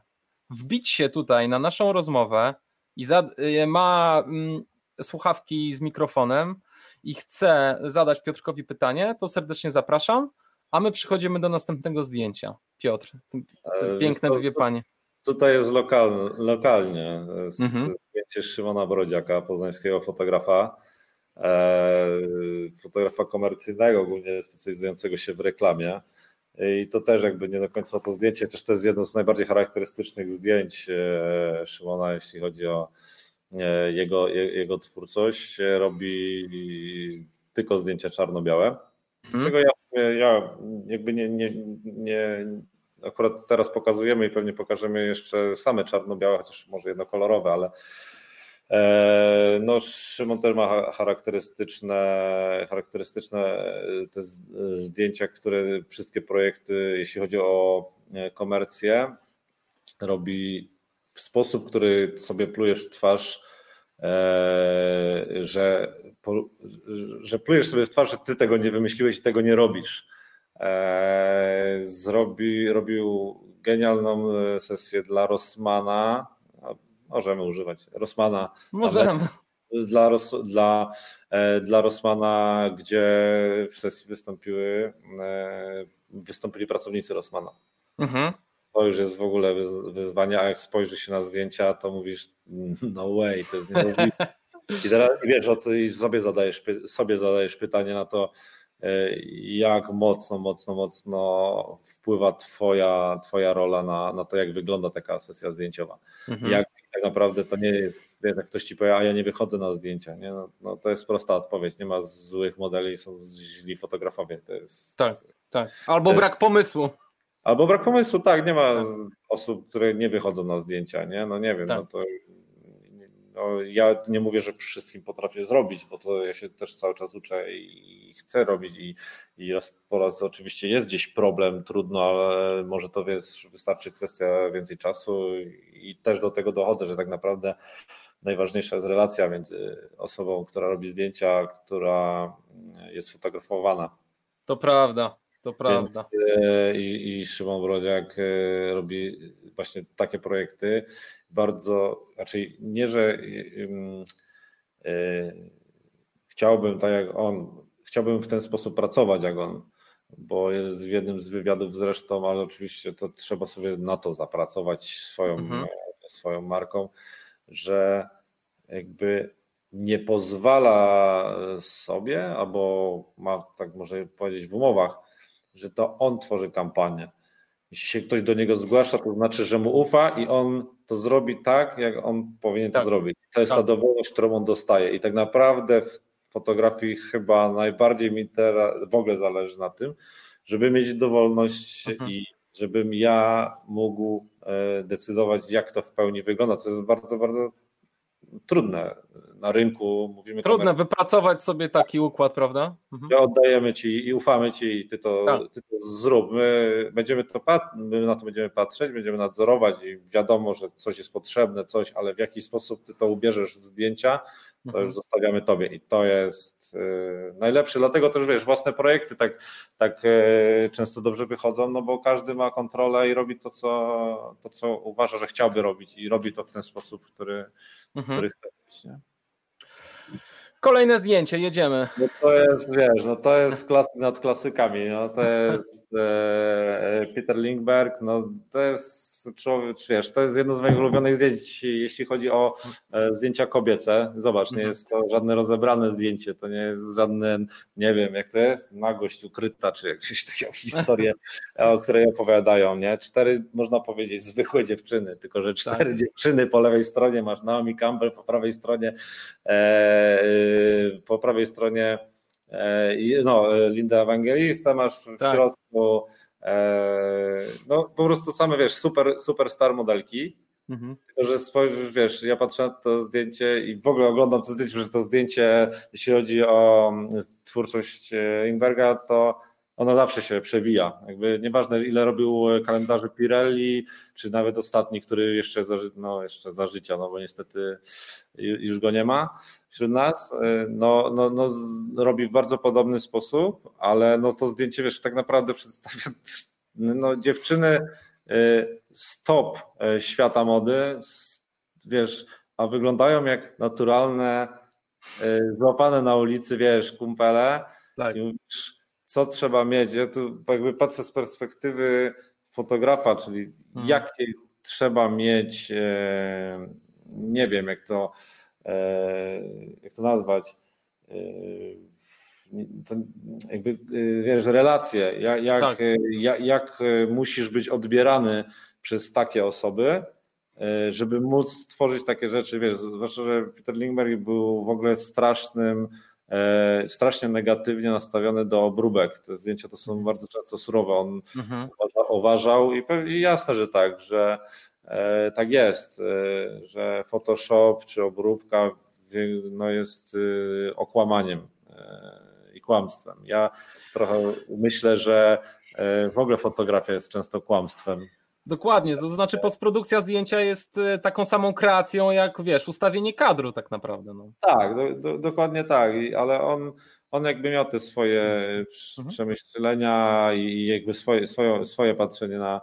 B: wbić się tutaj na naszą rozmowę i e, ma mm, słuchawki z mikrofonem i chce zadać Piotrkowi pytanie, to serdecznie zapraszam. A my przechodzimy do następnego zdjęcia. Piotr, te piękne dwie panie.
C: Tutaj jest lokalnie, lokalnie mhm. zdjęcie Szymona Brodziaka, poznańskiego fotografa, e, fotografa komercyjnego, głównie specjalizującego się w reklamie. I to też jakby nie do końca to zdjęcie, też to jest jedno z najbardziej charakterystycznych zdjęć e, Szymona, jeśli chodzi o jego, jego twórczość. Robi tylko zdjęcia czarno-białe, hmm. czego ja, ja jakby nie, nie, nie, akurat teraz pokazujemy i pewnie pokażemy jeszcze same czarno-białe, chociaż może jednokolorowe, ale E, no, Szymon też ma charakterystyczne, charakterystyczne e, te zdjęcia, które wszystkie projekty, jeśli chodzi o e, komercję, robi w sposób, który sobie plujesz w twarz, że, że plujesz sobie w twarz, że ty tego nie wymyśliłeś i tego nie robisz. Zrobi, robił genialną sesję dla Rossmana, możemy używać Rossmana.
B: Możemy.
C: Dla, dla, e, dla Rossmana, gdzie w sesji wystąpiły, e, wystąpili pracownicy Rossmana. Mhm. To już jest w ogóle wyzwanie, a jak spojrzy się na zdjęcia, to mówisz, no way, to jest niemożliwe. I teraz wiesz, o to i sobie zadajesz, sobie zadajesz pytanie na to, e, jak mocno, mocno, mocno wpływa twoja, twoja rola na, na to, jak wygląda taka sesja zdjęciowa. Mhm. Jak tak naprawdę to nie jest, jak ktoś ci powie, a ja nie wychodzę na zdjęcia. Nie? No, no, to jest prosta odpowiedź. Nie ma złych modeli, są źli fotografowie. To jest,
B: tak, tak. Albo brak pomysłu.
C: Albo brak pomysłu, tak. Nie ma tak. osób, które nie wychodzą na zdjęcia. Nie? No nie wiem, tak. no to no, ja nie mówię, że wszystkim potrafię zrobić, bo to ja się też cały czas uczę i chcę robić i, i raz po raz oczywiście jest gdzieś problem, trudno, ale może to wiesz, wystarczy kwestia więcej czasu i też do tego dochodzę, że tak naprawdę najważniejsza jest relacja między osobą, która robi zdjęcia, która jest fotografowana.
B: To prawda. To prawda. Więc,
C: e, i, I Szymon Brodziak e, robi właśnie takie projekty. Bardzo, raczej nie, że e, chciałbym tak jak on, chciałbym w ten sposób pracować jak on, bo jest w jednym z wywiadów zresztą, ale oczywiście to trzeba sobie na to zapracować swoją, mhm. swoją marką, że jakby nie pozwala sobie, albo ma, tak może powiedzieć w umowach, że to on tworzy kampanię. Jeśli się ktoś do niego zgłasza, to znaczy, że mu ufa i on to zrobi tak, jak on powinien tak. to zrobić. To jest tak. ta dowolność, którą on dostaje. I tak naprawdę w fotografii chyba najbardziej mi teraz w ogóle zależy na tym, żeby mieć dowolność mhm. i żebym ja mógł e, decydować, jak to w pełni wygląda, co jest bardzo, bardzo trudne na rynku. Mówimy
B: Trudne wypracować sobie taki układ, prawda?
C: Mhm. Oddajemy ci i ufamy ci i ty to, tak. ty to zrób. My, będziemy to, my na to będziemy patrzeć, będziemy nadzorować i wiadomo, że coś jest potrzebne, coś, ale w jaki sposób ty to ubierzesz w zdjęcia, to mhm. już zostawiamy tobie i to jest y, najlepsze. Dlatego też wiesz, własne projekty tak, tak y, często dobrze wychodzą, no bo każdy ma kontrolę i robi to co, to, co uważa, że chciałby robić i robi to w ten sposób, który, mhm. który chce robić. Nie?
B: Kolejne zdjęcie, jedziemy.
C: No to jest, wiesz, no to jest klasyk nad klasykami. No to jest e, Peter Lindbergh, no to jest człowiek, wiesz, to jest jedno z moich ulubionych zdjęć, jeśli chodzi o e, zdjęcia kobiece. Zobacz, nie mhm. jest to żadne rozebrane zdjęcie, to nie jest żadne, nie wiem, jak to jest, nagość ukryta, czy jakieś taką historię, o której opowiadają, nie? Cztery, można powiedzieć, zwykłe dziewczyny, tylko że cztery tak. dziewczyny po lewej stronie masz Naomi Campbell, po prawej stronie e, e po prawej stronie e, no, Linda Ewangelista masz w tak. środku E, no po prostu same, wiesz, super, super star modelki, mhm. tylko że spojrzysz, wiesz, ja patrzę na to zdjęcie i w ogóle oglądam to zdjęcie, że to zdjęcie, jeśli chodzi o twórczość e, Ingberga, to ona zawsze się przewija. Jakby nieważne ile robił kalendarzy Pirelli, czy nawet ostatni, który jeszcze za, no, jeszcze za życia, no bo niestety już go nie ma wśród nas, e, no, no, no, robi w bardzo podobny sposób, ale no to zdjęcie, wiesz, tak naprawdę przedstawia no, dziewczyny e, stop e, świata mody, wiesz, a wyglądają jak naturalne, złapane na ulicy, wiesz, kumpele. Tak. I co trzeba mieć. Ja tu jakby patrzę z perspektywy fotografa, czyli hmm. jakie trzeba mieć, e, nie wiem jak to, e, jak to nazwać, e, to jakby, wiesz, relacje, jak, jak, tak. jak, jak musisz być odbierany przez takie osoby, żeby móc stworzyć takie rzeczy, wiesz, zwłaszcza, że Peter Lindbergh był w ogóle strasznym, strasznie negatywnie nastawiony do obróbek. Te zdjęcia to są bardzo często surowe. On mhm. uważał i, i jasne, że tak, że tak jest, że Photoshop czy obróbka no jest okłamaniem i kłamstwem. Ja trochę myślę, że e, w ogóle fotografia jest często kłamstwem.
B: Dokładnie, to znaczy postprodukcja zdjęcia jest e, taką samą kreacją jak wiesz, ustawienie kadru tak naprawdę. No.
C: Tak, do, do, dokładnie tak, ale on, on jakby miał te swoje mhm. przemyślenia i jakby swoje, swoje, swoje patrzenie na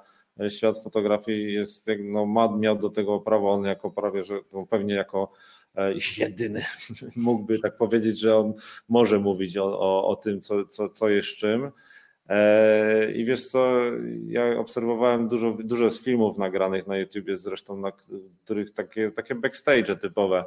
C: świat fotografii jest, no, miał do tego prawo, on jako prawie, że no, pewnie jako E, jedyny mógłby tak powiedzieć, że on może mówić o, o, o tym, co, co, co jest czym. E, I wiesz co, ja obserwowałem dużo, dużo z filmów nagranych na YouTubie, zresztą na których takie, takie backstage typowe,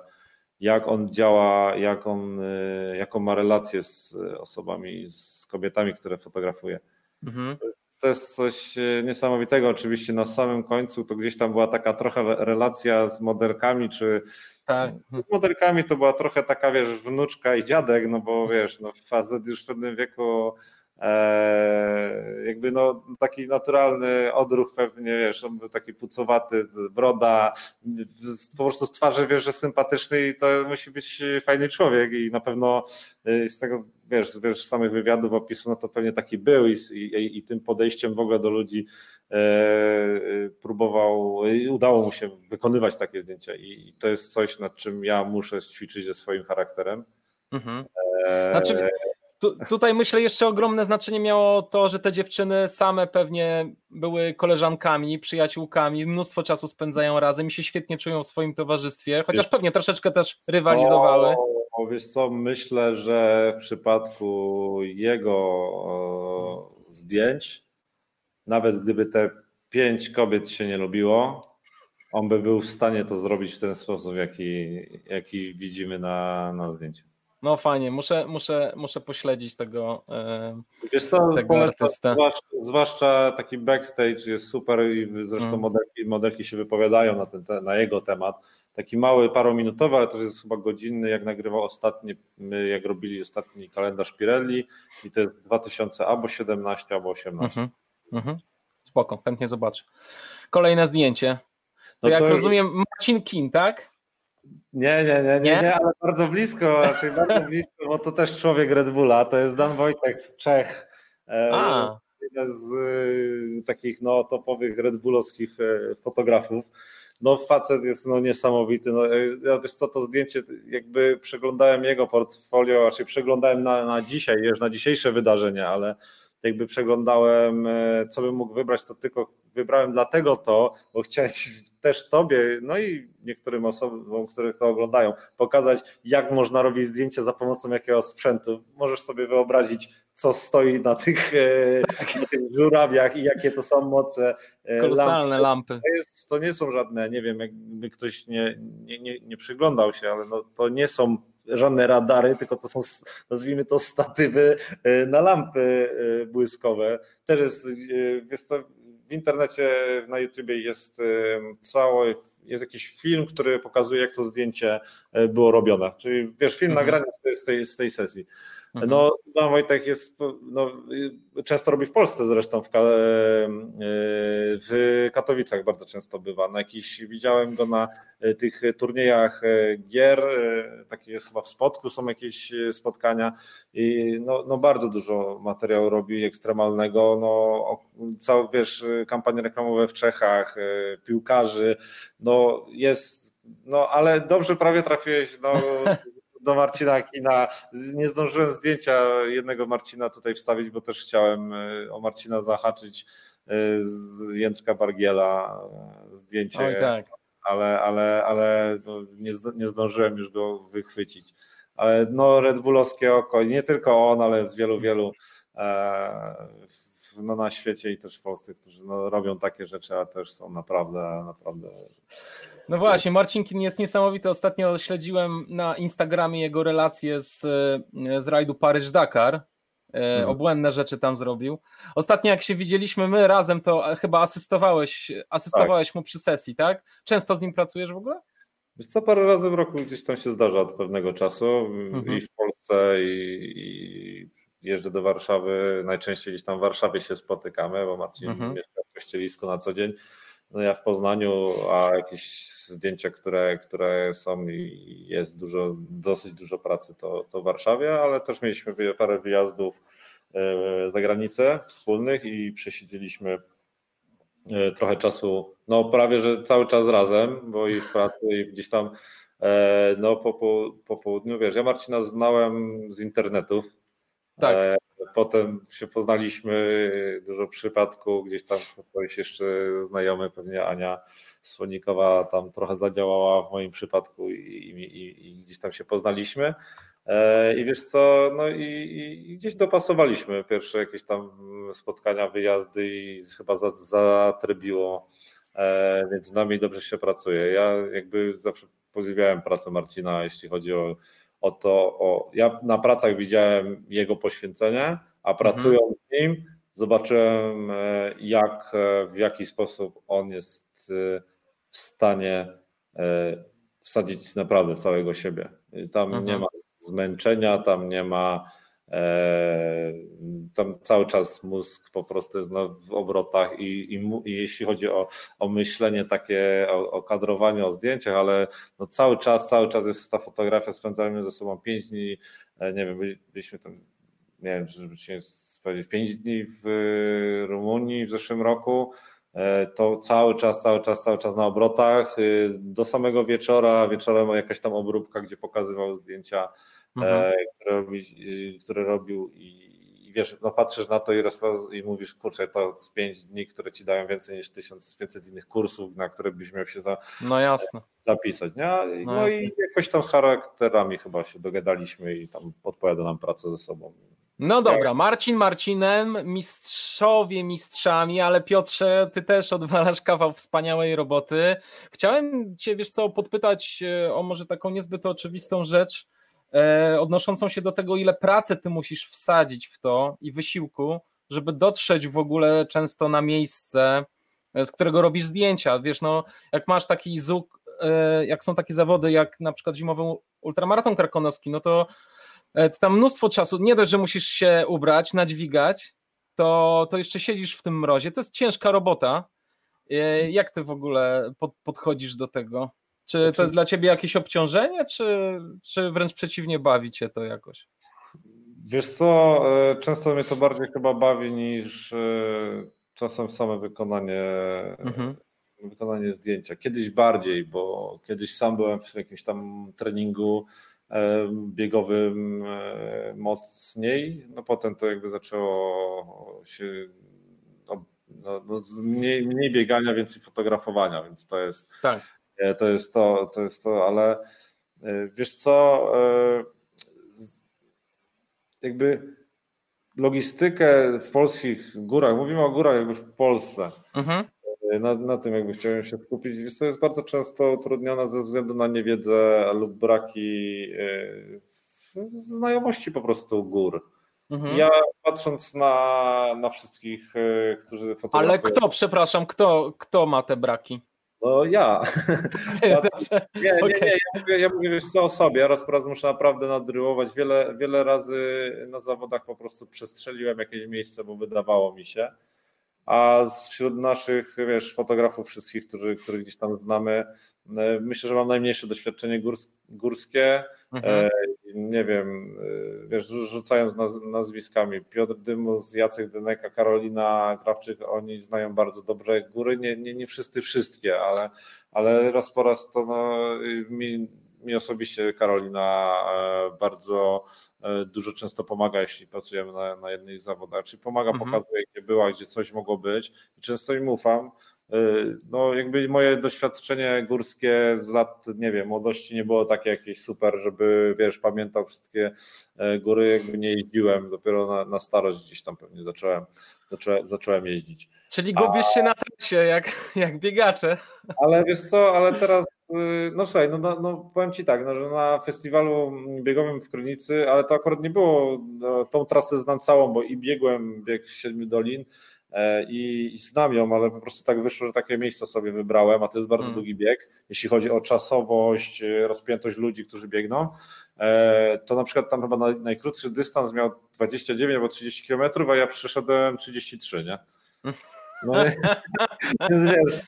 C: jak on działa, jak on, e, jaką ma relacje z osobami, z kobietami, które fotografuje. Mhm. To, jest, to jest coś niesamowitego. Oczywiście na samym końcu to gdzieś tam była taka trochę relacja z modelkami, czy tak. Z modelkami to była trochę taka, wiesz, wnuczka i dziadek, no bo wiesz, no facet już w pewnym wieku e, jakby no taki naturalny odruch pewnie, wiesz, on był taki pucowaty, broda, po prostu z twarzy wiesz, że sympatyczny i to musi być fajny człowiek i na pewno e, z tego, wiesz, wiesz samych wywiadów, opisu, no to pewnie taki był i, i, i tym podejściem w ogóle do ludzi E, próbował, udało mu się wykonywać takie zdjęcia i to jest coś, nad czym ja muszę ćwiczyć ze swoim charakterem. Mhm.
B: E, znaczy, tu, tutaj myślę jeszcze ogromne znaczenie miało to, że te dziewczyny same pewnie były koleżankami, przyjaciółkami, mnóstwo czasu spędzają razem i się świetnie czują w swoim towarzystwie, chociaż pewnie troszeczkę też rywalizowały. O,
C: wiesz co, myślę, że w przypadku jego o, zdjęć nawet gdyby te pięć kobiet się nie lubiło, on by był w stanie to zrobić w ten sposób, jaki, jaki widzimy na, na zdjęciu.
B: No fajnie, muszę, muszę, muszę pośledzić tego,
C: yy, Wiesz co, tego artystę. Zwłaszcza, zwłaszcza, taki backstage jest super i zresztą hmm. modelki, modelki się wypowiadają na, ten, na jego temat. Taki mały, parominutowy, ale to jest chyba godzinny, jak nagrywał ostatni, jak robili ostatni kalendarz Pirelli i jest 2000 albo 17, albo 18. Mhm.
B: Mhm. Spoko, chętnie zobaczę. Kolejne zdjęcie. To no jak to... rozumiem, Marcin Kin, tak?
C: Nie, nie, nie, nie, nie, ale bardzo blisko, raczej bardzo blisko, bo to też człowiek Red Bulla, to jest Dan Wojtek z Czech. E, A. Jeden z y, takich no, topowych Red Bullowskich e, fotografów. No facet jest no, niesamowity. No, e, ja wiesz co, to zdjęcie, jakby przeglądałem jego portfolio, raczej przeglądałem na, na dzisiaj, wiesz, na dzisiejsze wydarzenia, ale jakby przeglądałem, e, co bym mógł wybrać, to tylko wybrałem dlatego to, bo chciałem też Tobie, no i niektórym osobom, które to oglądają, pokazać, jak można robić zdjęcie za pomocą jakiego sprzętu. Możesz sobie wyobrazić, co stoi na tych, e, na tych żurawiach i jakie to są moce.
B: E, Kolosalne lampy. lampy.
C: To, jest, to, nie są żadne, nie wiem, jakby ktoś nie, nie, nie, nie przyglądał się, ale no, to nie są żadne radary, tylko to są, nazwijmy to, statywy e, na lampy e, błyskowe. Też jest, e, wiesz co, w internecie, na YouTubie jest cały, jest jakiś film, który pokazuje, jak to zdjęcie było robione. Czyli wiesz, film mhm. nagrany z tej, z tej sesji. Mhm. No, Dan Wojtek jest, no, często robi w Polsce zresztą, w, w Katowicach bardzo często bywa. Na jakiś, widziałem go na e, tych turniejach e, gier, e, takie jest chyba w Spodku, są jakieś spotkania i no, no bardzo dużo materiału robi ekstremalnego, no całe, wiesz, kampanie reklamowe w Czechach, piłkarzy, no jest, no ale dobrze prawie trafiłeś, no do Marcina Kina. Nie zdążyłem zdjęcia jednego Marcina tutaj wstawić, bo też chciałem e, o Marcina zahaczyć e, z Jędrka Bargiela e, zdjęcie. Oj, tak. Ale, ale, ale nie, nie zdążyłem już go wychwycić. Ale no Red Bullowskie oko, nie tylko on, ale z wielu, wielu no, na świecie i też w Polsce, którzy no, robią takie rzeczy, a też są naprawdę, naprawdę
B: No właśnie, Marcinkin jest niesamowity. Ostatnio śledziłem na Instagramie jego relacje z, z rajdu Paryż-Dakar. Hmm. Obłędne rzeczy tam zrobił. Ostatnio jak się widzieliśmy my razem, to chyba asystowałeś, asystowałeś tak. mu przy sesji, tak? Często z nim pracujesz w ogóle?
C: Wiesz co, parę razy w roku gdzieś tam się zdarza od pewnego czasu mhm. i w Polsce i, i, jeżdżę do Warszawy, najczęściej gdzieś tam w Warszawie się spotykamy, bo Marcin mhm. mieszka w Kościelisku na co dzień, no ja w Poznaniu, a jakieś zdjęcia, które, które są i jest dużo, dosyć dużo pracy, to, to w Warszawie, ale też mieliśmy parę wyjazdów e, za granicę wspólnych i przesiedzieliśmy e, trochę czasu, no prawie, że cały czas razem, bo i w pracy i gdzieś tam e, no po, po, po południu, wiesz, ja Marcina znałem z internetów, tak. Potem się poznaliśmy, dużo przypadków, gdzieś tam ktoś jeszcze znajomy, pewnie Ania Słonikowa tam trochę zadziałała w moim przypadku i, i, i gdzieś tam się poznaliśmy. E, I wiesz co, no i, i, gdzieś dopasowaliśmy pierwsze jakieś tam spotkania, wyjazdy i chyba zatrybiło, e, więc z nami dobrze się pracuje. Ja jakby zawsze podziwiałem pracę Marcina, jeśli chodzi o o to, o, ja na pracach widziałem jego poświęcenie, a pracując mhm. z nim zobaczyłem e, jak, e, w jaki sposób on jest e, w stanie wsadzić naprawdę całego siebie. Tam mhm. nie ma zmęczenia, tam nie ma tam cały czas mózg po prostu jest w obrotach i, i, i jeśli chodzi o, o myślenie takie, o, o kadrowanie, o zdjęciach, ale no cały czas, cały czas jest ta fotografia, spędzamy ze sobą pięć dni, e, nie wiem, byliśmy tam, nie wiem, żeby się powiedzieć, pięć dni w Rumunii w zeszłym roku, e, to cały czas, cały czas, cały czas na obrotach, do samego wieczora, wieczorem jakaś tam obróbka, gdzie pokazywał zdjęcia mhm. które, robi, które robił i, i wiesz, no patrzysz na to i, i mówisz, kurczę, to z pięć dni, które ci dają więcej niż 1500 innych kursów, na które byś miał się za,
B: no jasne.
C: zapisać. Nie? No, no i jakoś tam z charakterami chyba się dogadaliśmy i tam odpowiada nam pracę ze sobą.
B: No dobra, Marcin Marcinem, mistrzowie mistrzami, ale Piotrze, ty też odwalasz kawał wspaniałej roboty. Chciałem cię, wiesz co, podpytać e, o może taką niezbyt oczywistą rzecz, E, odnoszącą się do tego, ile pracy ty musisz wsadzić w to i wysiłku, żeby dotrzeć w ogóle często na miejsce, e, z którego robisz zdjęcia. Wiesz, no, jak masz taki zuk, e, jak są takie zawody, jak na przykład zimowy ultramaraton krakonowski, no to tam mnóstwo czasu, nie dość, że musisz się ubrać, nadźwigać, to, to jeszcze siedzisz w tym mrozie. To jest ciężka robota. Jak ty w ogóle podchodzisz do tego? Czy to znaczy- jest dla ciebie jakieś obciążenie, czy, czy wręcz przeciwnie bawi cię to jakoś?
C: Wiesz co, e, często mnie to bardziej chyba bawi niż e, czasem same wykonanie, mhm. wykonanie zdjęcia. Kiedyś bardziej, bo kiedyś sam byłem w jakimś tam treningu e, biegowym mocniej, no potem to jakby zaczęło się no, no, no mniej, mniej biegania, więcej fotografowania, więc to jest tak to jest to, to jest to, ale e, wiesz co, e, jakby logistykę w polskich górach, mówimy o górach jakby w Polsce, mhm. na, na tym jakby chciałem się skupić, wiesz, to jest bardzo często utrudnione ze względu na niewiedzę lub braki znajomości po prostu gór. Mhm. Ja patrząc na, na wszystkich, którzy
B: fotografują... Ale kto, przepraszam, kto, kto ma te braki?
C: No ja. ja nie, nie, nie, ja mówię, ja mówię wiesz co o sobie, ja raz po raz muszę naprawdę nadryłować. Wiele, wiele razy na zawodach po prostu przestrzeliłem jakieś miejsce, bo wydawało mi się. A wśród naszych, wiesz, fotografów wszystkich, którzy, których gdzieś tam znamy, e, myślę, że mam najmniejsze doświadczenie górskie. Mhm. Nie wiem, e, wiesz, rzucając naz nazwiskami, Piotr Dymus, Jacek Dyneka, Karolina Krawczyk, oni znają bardzo dobrze góry, nie, nie, nie wszyscy wszystkie, ale, ale raz po raz to no, mi mi osobiście Karolina e, bardzo e, dużo często pomaga, jeśli pracujemy na, na jednych zawodach, czyli pomaga, mhm. pokazuje, gdzie była, gdzie coś mogło być i często im ufam. E, no, jakby moje doświadczenie górskie z lat, nie wiem, młodości nie było takie jakieś super, żeby, wiesz, pamiętał wszystkie góry, jakby nie jeździłem, dopiero na, na starość gdzieś tam pewnie zacząłem, zacząłem, zacząłem jeździć.
B: Czyli gubisz A... się na trasie, jak, jak biegacze.
C: Ale wiesz co, ale teraz y, no słuchaj, no, no, no, powiem Ci tak, no, że na festiwalu biegowym w Krynicy, ale to akurat nie było, no, tą trasę znam całą, bo i biegłem bieg Siedmiu Dolin e, i, i znam ją, ale po prostu tak wyszło, że takie miejsca sobie wybrałem, a to jest bardzo hmm. długi bieg, jeśli chodzi o czasowość, y, rozpiętość ludzi, którzy biegną, e, to na przykład tam chyba najkrótszy dystans miał 29 albo 30 km, a ja przeszedłem 33, nie? No, więc wiesz,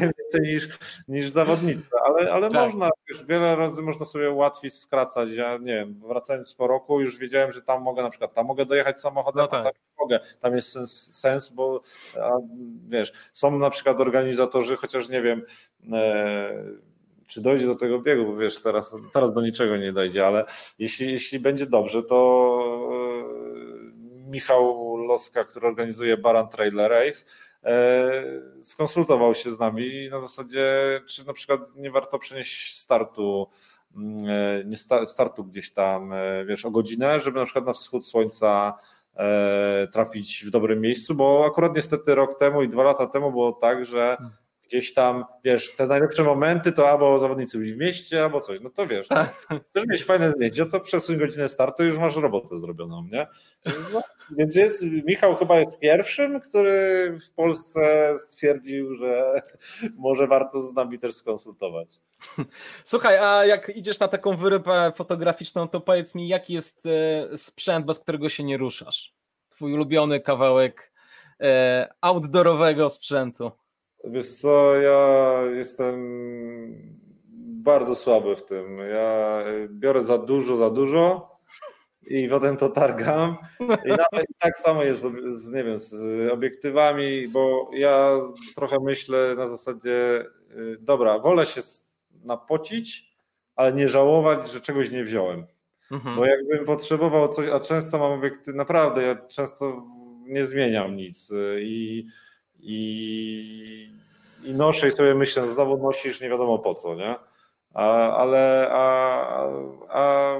C: więcej niż, niż zawodnicy, ale, ale tak. można, wiesz, wiele razy można sobie łatwiej skracać. Ja nie wiem, wracając po roku już wiedziałem, że tam mogę na przykład, tam mogę dojechać samochodem, no tak. tam mogę. Tam jest sens, sens bo a, wiesz, są na przykład organizatorzy, chociaż nie wiem, e, czy dojdzie do tego biegu, bo wiesz, teraz, teraz do niczego nie dojdzie, ale jeśli, jeśli będzie dobrze, to e, Michał Loska, który organizuje Baran Trailer Race, skonsultował się z nami na zasadzie, czy na przykład nie warto przenieść startu, mm, e, nie startu gdzieś tam, e, wiesz, o godzinę, żeby na przykład na wschód słońca trafić w dobrym miejscu, bo akurat niestety rok temu i dwa lata temu było tak, że hmm gdzieś tam, wiesz, te najlepsze momenty to albo zawodnicy byli w mieście, albo coś, no to wiesz, no, tak. chcesz mieć fajne zdjęcie, to przesuń godzinę startu i już masz robotę zrobioną, nie? No, więc jest, Michał chyba jest pierwszym, który w Polsce stwierdził, że może warto z nami też skonsultować.
B: Słuchaj, a jak idziesz na taką wyrypę fotograficzną, to powiedz mi, jaki jest e, sprzęt, bez którego się nie ruszasz? Twój ulubiony kawałek e, outdoorowego sprzętu.
C: Wiesz co, ja jestem bardzo słaby w tym. Ja biorę za dużo, za dużo i potem to targam. I nawet tak samo jest z, nie wiem, z obiektywami, bo ja trochę myślę na zasadzie, y, dobra, wolę się napocić, ale nie żałować, że czegoś nie wziąłem. Mhm. Bo jakbym potrzebował coś, a często mam obiektyw, naprawdę ja często nie zmieniam nic y, i i, i noszę i sobie myślę, znowu nosisz nie wiadomo po co, nie? A, ale, a, a,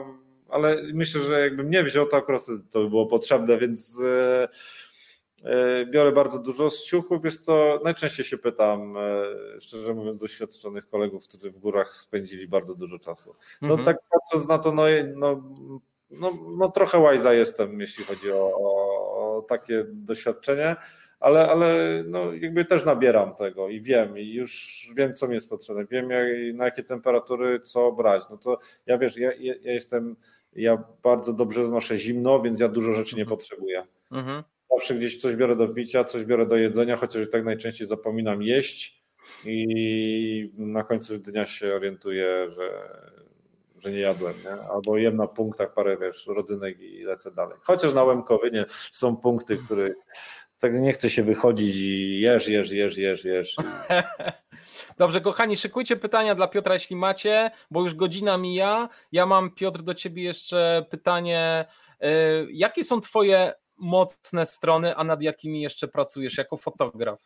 C: ale myślę, że jakbym nie wziął, to akurat to by było potrzebne, więc e, e, biorę bardzo dużo z ciuchów, wiesz co, najczęściej się pytam, e, szczerze mówiąc, doświadczonych kolegów, którzy w górach spędzili bardzo dużo czasu. No mhm. tak patrząc na to, no, no, no, no trochę łajza jestem, jeśli chodzi o, o, o takie doświadczenie, ale, ale no jakby też nabieram tego i wiem, i już wiem, co mi jest potrzebne, wiem jak, na jakie temperatury co brać. No to ja wiesz, ja, ja, jestem, ja bardzo dobrze znoszę zimno, więc ja dużo rzeczy nie mhm. potrzebuję. Mhm. Zawsze gdzieś coś biorę do picia, coś biorę do jedzenia, chociaż i tak najczęściej zapominam jeść i na końcu dnia się orientuję, że, że nie jadłem, nie? albo jem na punktach parę wiesz, rodzynek i lecę dalej. Chociaż na Łemkowynie są punkty, które tak nie chce się wychodzić i jesz, jesz, jesz, jesz, jesz.
B: Dobrze, kochani, szykujcie pytania dla Piotra, jeśli macie, bo już godzina mija. Ja mam, Piotr, do ciebie jeszcze pytanie. Y, jakie są twoje mocne strony, a nad jakimi jeszcze pracujesz jako fotograf?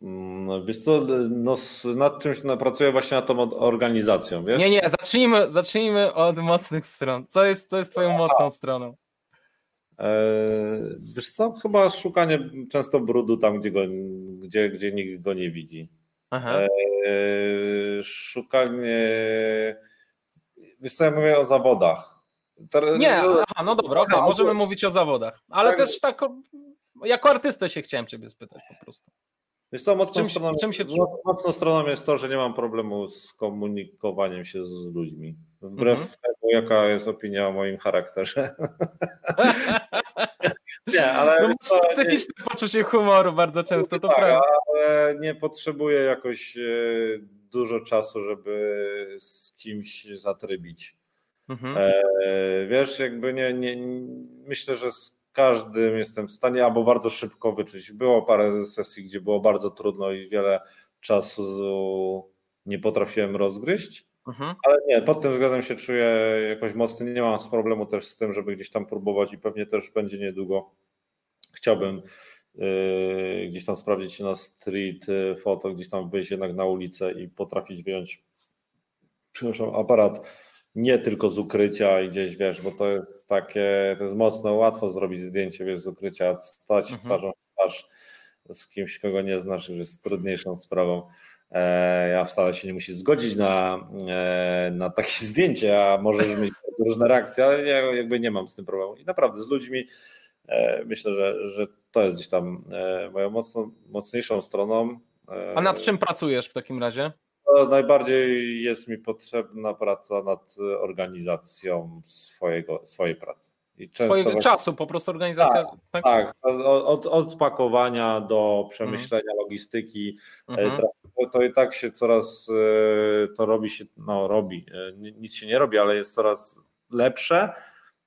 C: No, wiesz co, no, nad czymś no, pracuję właśnie nad tą organizacją, wiesz?
B: Nie, nie, zacznijmy, zacznijmy od mocnych stron. Co jest, co jest twoją mocną stroną?
C: E, wiesz co, chyba szukanie często brudu tam, gdzie, go, gdzie, gdzie nikt go nie widzi. Aha. E, szukanie. Wiesz co, ja mówię o zawodach.
B: Nie, aha, no dobra, okay, możemy mówić o zawodach, ale tak. też tak, jako artystę się chciałem ciebie spytać po prostu.
C: Wiesz co, mocną, czym, stroną, czym się... mocną stroną jest to, że nie mam problemu z komunikowaniem się z ludźmi. Wbrew mhm. temu, jaka jest opinia o moim charakterze.
B: nie, ale. No, specyficzne nie... poczucie humoru bardzo często, to tak, prawda.
C: Ale nie potrzebuję jakoś e, dużo czasu, żeby z kimś zatrybić. Mhm. E, wiesz, jakby nie, nie, myślę, że z każdym jestem w stanie albo bardzo szybko wyczuć. Było parę sesji, gdzie było bardzo trudno i wiele czasu nie potrafiłem rozgryźć. Mhm. Ale nie, pod tym względem się czuję jakoś mocny. Nie mam problemu też z tym, żeby gdzieś tam próbować i pewnie też będzie niedługo. Chciałbym yy, gdzieś tam sprawdzić się na street foto, gdzieś tam wyjść jednak na ulicę i potrafić wyjąć przepraszam, aparat nie tylko z ukrycia i gdzieś, wiesz, bo to jest takie, to jest mocno łatwo zrobić zdjęcie, wiesz, z ukrycia, stać mhm. twarzą w twarz z kimś, kogo nie znasz, już jest trudniejszą sprawą. E, ja wcale się nie musi zgodzić na, e, na takie zdjęcie, a może mieć różne reakcje, ale ja jakby nie mam z tym problemu. I naprawdę z ludźmi e, myślę, że, że to jest gdzieś tam moją mocno, mocniejszą stroną.
B: A nad czym pracujesz w takim razie?
C: Najbardziej jest mi potrzebna praca nad organizacją swojego, swojej pracy.
B: Swojego właśnie... czasu, po prostu organizacja.
C: Tak, tak? tak. Od, od pakowania do przemyślenia mhm. logistyki. Mhm. To, i tak się coraz e, to robi się, no robi, e, nic się nie robi, ale jest coraz lepsze.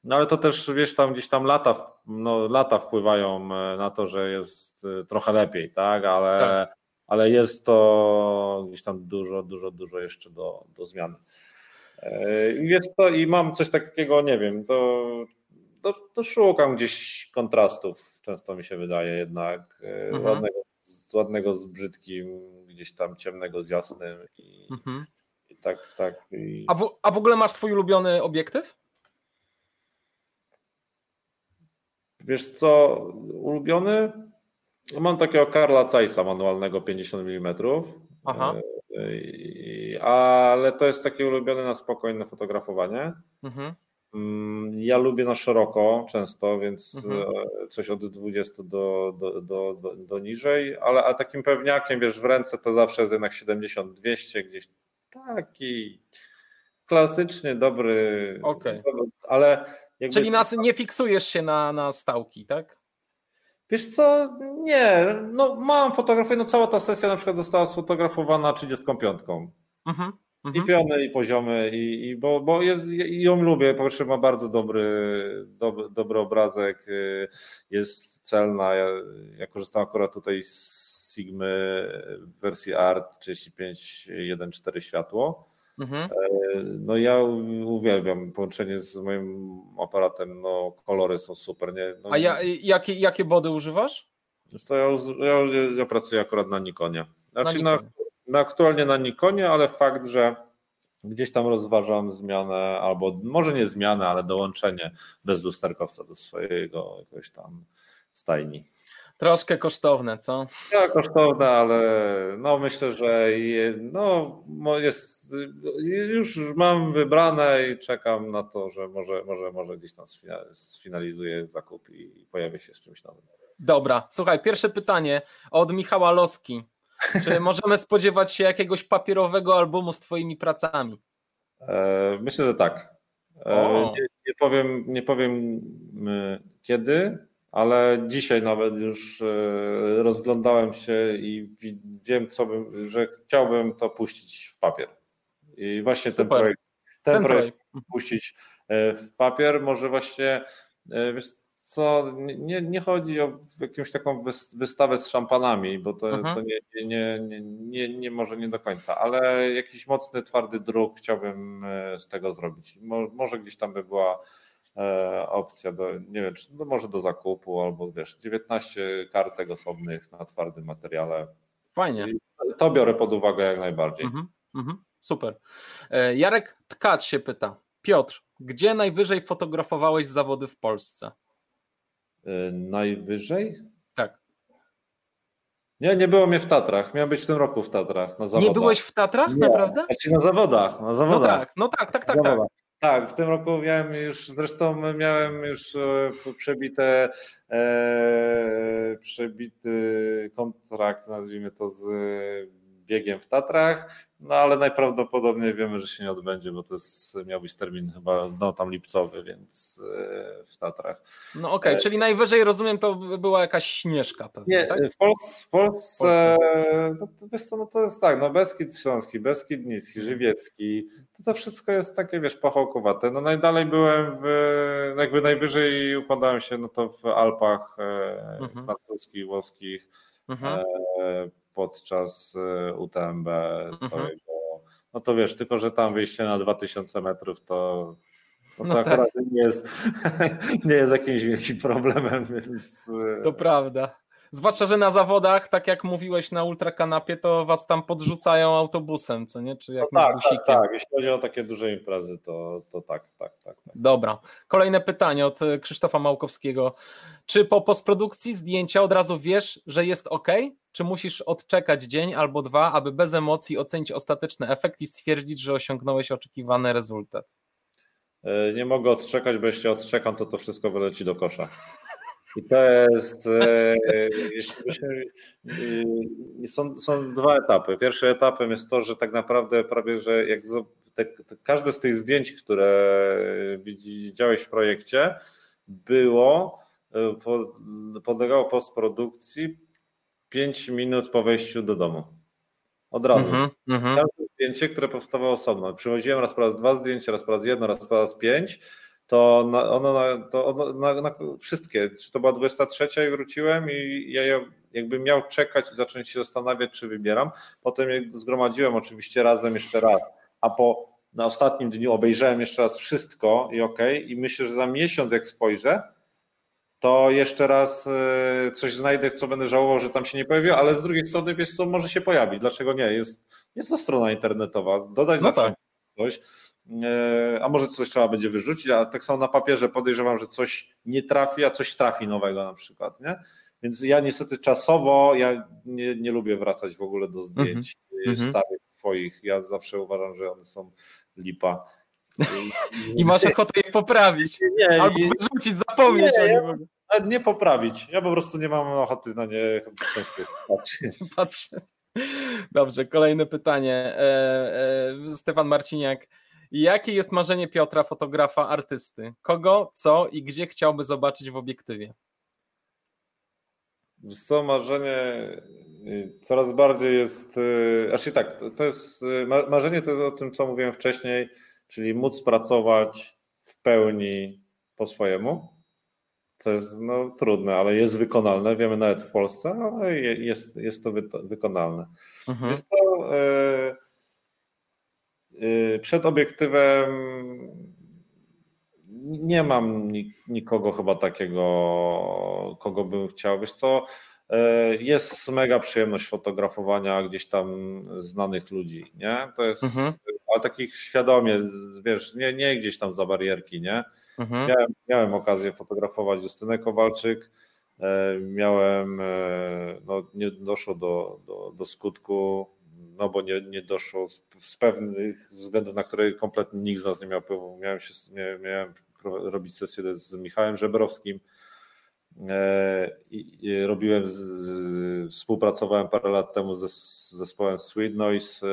C: No ale to też wiesz, tam gdzieś tam lata, no, lata wpływają e, na to, że jest trochę lepiej, tak? Ale, tak. Ale jest to gdzieś tam dużo, dużo, dużo jeszcze do, do zmiany. Jest to i mam coś takiego, nie wiem, to to, to szukam gdzieś kontrastów, często mi się wydaje jednak, e, mhm. ładnego, ładnego z brzydkim, gdzieś tam ciemnego z jasnym i, mhm. i tak, tak. I...
B: A, w, a w ogóle masz swój ulubiony obiektyw?
C: Wiesz co, ulubiony? Mam takiego Karla Zeissa manualnego 50 mm. Aha. E, ale to jest takie ulubione na spokojne fotografowanie. Mhm. Mm, ja lubię na szeroko często, więc mhm. E, coś od 20 do, do, do, do, do niżej, ale a takim pewniakiem, wiesz, w ręce to zawsze jest jednak 70-200 gdzieś taki klasycznie dobry. Okay. Ale
B: Czyli nas nie fiksujesz się na, na stałki, tak?
C: Wiesz co, nie, no mam fotografię, no cała ta sesja na przykład została sfotografowana 35. Mhm. Mhm. I piony, i poziomy, i, i bo, bo jest, i ją lubię, po pierwsze ma bardzo dobry, dob, dobry obrazek, y, jest celna, ja, ja korzystam akurat tutaj z Sigmy w wersji Art 35.1.4 światło. Mhm. E, no ja uwielbiam połączenie z moim aparatem, no kolory są super. Nie? No,
B: A ja, jakie, jakie body używasz?
C: To ja, ja, ja, pracuję akurat na Nikonie. Znaczy na, Nikonie. na no aktualnie na Nikonie, ale fakt, że gdzieś tam rozważam zmianę, albo może nie zmianę, ale dołączenie bez lusterkowca do swojego jakoś tam stajni.
B: Troszkę kosztowne, co?
C: Ja kosztowne, ale no myślę, że no jest, już mam wybrane i czekam na to, że może, może, może gdzieś tam sfinalizuję zakup i pojawię się z czymś nowym.
B: Dobra, słuchaj, pierwsze pytanie od Michała Loski. Czy możemy spodziewać się jakiegoś papierowego albumu z Twoimi pracami?
C: E, myślę, że tak. E, nie, nie, powiem, nie powiem e, kiedy, ale dzisiaj nawet już rozglądałem się i wiem, co bym, że chciałbym to puścić w papier. I właśnie Super. ten projekt, ten, ten projekt, projekt puścić w papier. Może właśnie wiesz, co nie, nie chodzi o jakąś taką wystawę z szampanami, bo to, mhm. to nie, nie, nie, nie, nie może nie do końca, ale jakiś mocny, twardy druk chciałbym e, z tego zrobić. Może gdzieś tam by była e, opcja do, nie wiem, czy, no może do zakupu, albo wiesz, 19 kartek osobnych na twardym materiale.
B: Fajnie.
C: To biorę pod uwagę jak najbardziej. Mhm,
B: mhm, super. E, Jarek Tkacz się pyta. Piotr, gdzie najwyżej fotografowałeś zawody w Polsce?
C: E, najwyżej?
B: Tak.
C: Nie, nie było mnie w Tatrach. Miałem być w tym roku w Tatrach na zawodach.
B: Nie byłeś w Tatrach, nie. naprawdę?
C: Znaczy na zawodach, na zawodach.
B: No tak, no tak, tak, tak, tak.
C: Tak, w tym roku miałem już, zresztą miałem już e, przebite, e, przebity kontrakt, nazwijmy to z biegiem w Tatrach, no ale najprawdopodobniej wiemy, że się nie odbędzie, bo to jest, miał być termin chyba no, tam lipcowy, więc e, w Tatrach.
B: No okej, okay, e... czyli najwyżej rozumiem to była jakaś śnieżka pewnie,
C: Nie,
B: tak?
C: w, Polsce, w Polsce no, to, wiesz co, no to jest tak, no Beskid Śląski, Beskid Niski, Żywiecki, to to wszystko jest takie, wiesz, pachołkowate. No najdalej byłem w, jakby najwyżej układałem się, no to w Alpach e, mhm. francuskich, włoskich, mhm. Podczas e, UTMB mhm. całego. No to wiesz, tylko że tam wyjście na 2000 metrów to, no to no akurat tak. nie, jest, nie jest jakimś wielkim problemem, więc.
B: E, to prawda. Zwłaszcza, że na zawodach, tak jak mówiłeś na ultrakanapie, to was tam podrzucają autobusem, co nie? Czy jak
C: no tak, tak, tak, jeśli chodzi o takie duże imprezy, to, to tak, tak, tak, tak.
B: Dobra. Kolejne pytanie od e, Krzysztofa Małkowskiego. Czy po postprodukcji zdjęcia od razu wiesz, że jest ok? Czy musisz odczekać dzień albo dwa, aby bez emocji ocenić ostateczny efekt i stwierdzić, że osiągnąłeś oczekiwany rezultat?
C: E, nie mogę odczekać, bo jeśli odczekam, to to wszystko wyleci do kosza. I to jest. E, e, są, są dwa etapy. Pierwszym etapem jest to, że tak naprawdę prawie, że jak te, te, każde z tych zdjęć, które widziałeś w projekcie, było, podlegało postprodukcji 5 minut po wejściu do domu. Od razu. Mm -hmm. Każde zdjęcie, które powstawało osobno. Przywoziłem raz po raz dwa zdjęcia, raz po raz jedno, raz po raz pięć. To, na, ono, na, to ono, na, na, wszystkie, czy to była 23 i wróciłem i ja jakbym miał czekać i zacząć się zastanawiać, czy wybieram. Potem je zgromadziłem oczywiście razem jeszcze raz, a po na ostatnim dniu obejrzałem jeszcze raz wszystko i ok, i myślę, że za miesiąc jak spojrzę, to jeszcze raz e, coś znajdę, co będę żałował, że tam się nie pojawiło, ale z drugiej strony, wiesz co, może się pojawić. Dlaczego nie? Jest, jest to strona internetowa, dodać no tak. coś, a może coś trzeba będzie wyrzucić, a tak samo na papierze podejrzewam, że coś nie trafi, a coś trafi nowego na przykład, nie? Więc ja niestety czasowo, ja nie, nie lubię wracać w ogóle do zdjęć mm -hmm. starych swoich. Ja zawsze uważam, że one są lipa.
B: I masz ochotę je poprawić. Nie, albo i... wyrzucić, zapomnieć nie, o
C: nie mogę. Nie poprawić. Ja po prostu nie mam ochoty na nie patrzeć.
B: patrzeć. Dobrze, kolejne pytanie. E, e, Stefan Marciniak. Jakie jest marzenie Piotra, fotografa, artysty? Kogo, co i gdzie chciałby zobaczyć w obiektywie?
C: To marzenie y, coraz bardziej jest. Y, znaczy tak, to jest. Y, marzenie to jest o tym, co mówiłem wcześniej czyli móc pracować w pełni po swojemu, co jest no, trudne, ale jest wykonalne. Wiemy nawet w Polsce, ale jest, jest to wy, wykonalne. Mhm. Jest to e, przed obiektywem nie mam nikogo chyba takiego, kogo bym chciał. Wiesz co, e, jest mega przyjemność fotografowania gdzieś tam znanych ludzi, nie? To jest mhm ale takich świadomie, wiesz, nie, nie gdzieś tam za barierki, nie? Mhm. Miałem, miałem okazję fotografować Justynę Kowalczyk, e, miałem, no nie doszło do, do, do skutku, no bo nie, nie doszło z, z pewnych względów, na które kompletnie nikt z nas nie miał wpływu. Miałem, się, miałem robić sesję z Michałem Żebrowskim, e, i, robiłem, z, współpracowałem parę lat temu ze z zespołem Sweet Noise,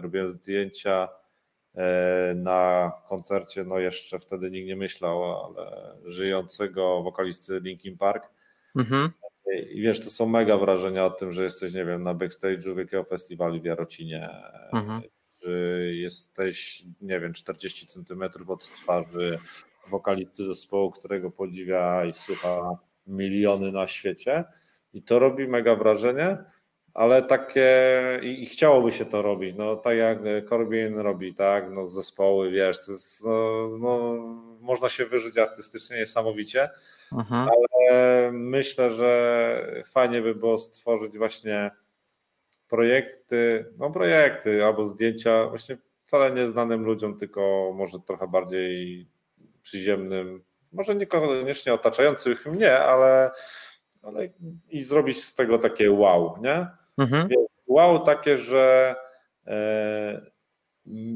C: robiłem zdjęcia E, na koncercie, no jeszcze wtedy nikt nie myślał, ale żyjącego wokalisty Linkin Park. Mhm. I wiesz, to są mega wrażenia o tym, że jesteś, nie wiem, na backstage'u wielkiego festiwalu w Jarocinie, mhm. że jesteś, nie wiem, 40 centymetrów od twarzy wokalisty zespołu, którego podziwia i słucha miliony na świecie. I to robi mega wrażenie ale takie i, i, chciałoby się to robić, no tak jak Corbin robi, tak, no zespoły, wiesz, to jest, no, no można się wyżyć artystycznie niesamowicie, mhm. ale myślę, że fajnie by było stworzyć właśnie projekty, no projekty albo zdjęcia właśnie wcale nieznanym ludziom, tylko może trochę bardziej przyziemnym, może niekoniecznie otaczających mnie, ale, ale i zrobić z tego takie wow, nie? Mhm. Wow, takie, że e,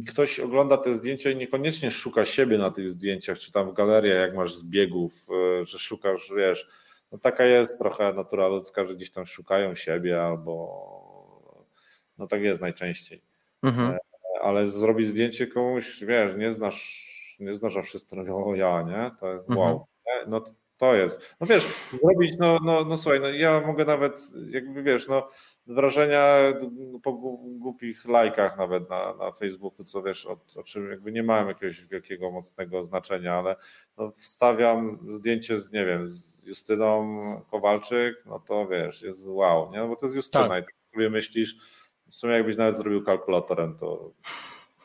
C: ktoś ogląda te zdjęcia i niekoniecznie szuka siebie na tych zdjęciach, czy tam w galeriach, jak masz zbiegów, e, że szukasz, wiesz, no taka jest trochę natura ludzka, że gdzieś tam szukają siebie albo no tak jest najczęściej. Mhm. E, ale zrobić zdjęcie komuś, wiesz, nie znasz, nie znasz, a wszyscy robią ja, nie? To mhm. wow. Nie? No to jest. No wiesz, zrobić, no, no, no słuchaj, no ja mogę nawet, jakby wiesz, no wrażenia po głupich lajkach nawet na, na Facebooku, co wiesz, o, o czym jakby nie mają jakiegoś wielkiego, mocnego znaczenia, ale no, wstawiam zdjęcie z, nie wiem, z Justyną Kowalczyk, no to wiesz, jest wow, nie? No bo to jest Justyna tak. i tak sobie myślisz, w sumie jakbyś nawet zrobił kalkulatorem, to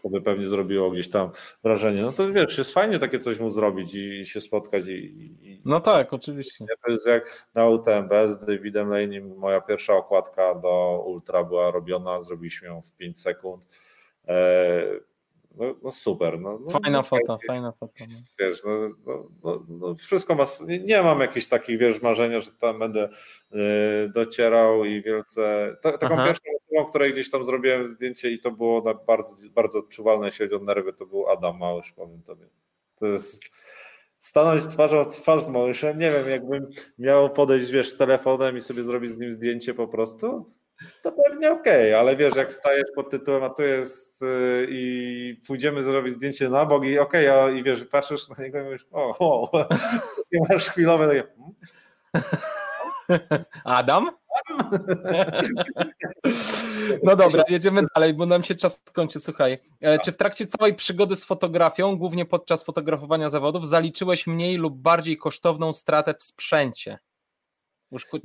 C: to by pewnie zrobiło gdzieś tam wrażenie. No to wiesz, jest fajnie takie coś mu zrobić i, i się spotkać. I, i,
B: no tak, oczywiście.
C: To jest jak na UTMB z Davidem Lane, moja pierwsza okładka do Ultra była robiona, zrobiliśmy ją w 5 sekund. E, no, no super. No, no,
B: fajna no, foto, fajna foto. No.
C: Wiesz, no, no, wszystko ma, nie, nie, mam jakichś takich, wiesz, marzenia, że tam będę y, docierał i wielce, to, taką Aha. pierwszą osobą, której gdzieś tam zrobiłem zdjęcie i to było bardzo, bardzo odczuwalne, jeśli chodzi o nerwy, to był Adam Małysz, powiem tobie. To jest stanąć twarzą w twarz z Małyszem, nie wiem, jakbym miał podejść, wiesz, z telefonem i sobie zrobić z nim zdjęcie po prostu, to pewnie okej, okay, ale wiesz, jak stajesz pod tytułem, a to jest yy, i pójdziemy zrobić zdjęcie na bok i okej, okay, i wiesz, patrzysz na niego i mówisz, o, o, masz chwilowe takie... Hmm?
B: Adam? No dobra, jedziemy dalej, bo nam się czas kończy. Słuchaj, e, czy w trakcie całej przygody z fotografią, głównie podczas fotografowania zawodów, zaliczyłeś mniej lub bardziej kosztowną stratę w sprzęcie?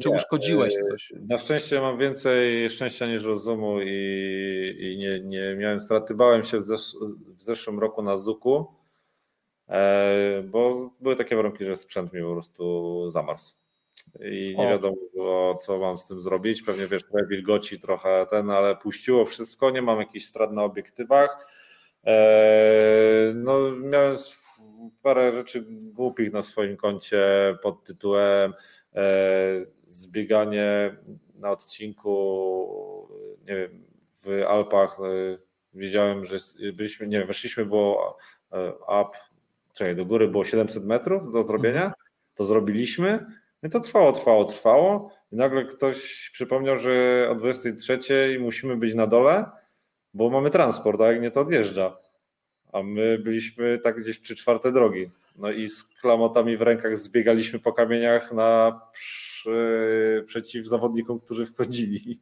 B: czy nie, uszkodziłeś e, coś?
C: Na szczęście mam więcej szczęścia niż rozumu i, i nie, nie miałem straty. Bałem się w, zesz w zeszłym roku na Zuku, e, bo były takie warunki, że sprzęt mi po prostu zamarzł. I nie o. wiadomo było, co mam z tym zrobić. Pewnie wiesz, trochę wilgoci, trochę ten, ale puściło wszystko. Nie mam jakichś strat na obiektywach. E, no, miałem parę rzeczy głupich na swoim koncie pod tytułem E, zbieganie na odcinku, nie wiem, w Alpach e, wiedziałem, że byliśmy, nie wiem, weszliśmy, było up, czekaj, do góry było 700 metrów do zrobienia, to zrobiliśmy, i to trwało, trwało, trwało i nagle ktoś przypomniał, że o 23 musimy być na dole, bo mamy transport, a jak nie to odjeżdża. A my byliśmy tak gdzieś przy czwarte drogi. No i z klamotami w rękach zbiegaliśmy po kamieniach na przy, przeciw zawodnikom, którzy wchodzili.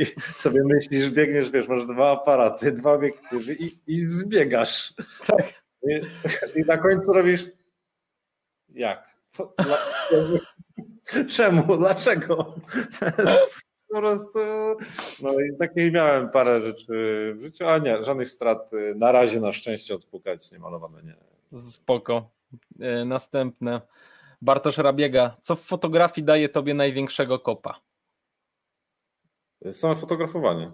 C: I sobie myślisz, biegniesz, wiesz, masz dwa aparaty, dwa obiektywy i, i zbiegasz.
B: Tak.
C: I, I, na końcu robisz jak? Czemu? Dlaczego? po prostu. No i takiej miałem parę rzeczy w życiu, a nie, żadnych strat na razie na szczęście odpukać niemalowane nie.
B: Spoko. E, następne. Bartosz Rabiega. Co w fotografii daje tobie największego kopa?
C: Same fotografowanie.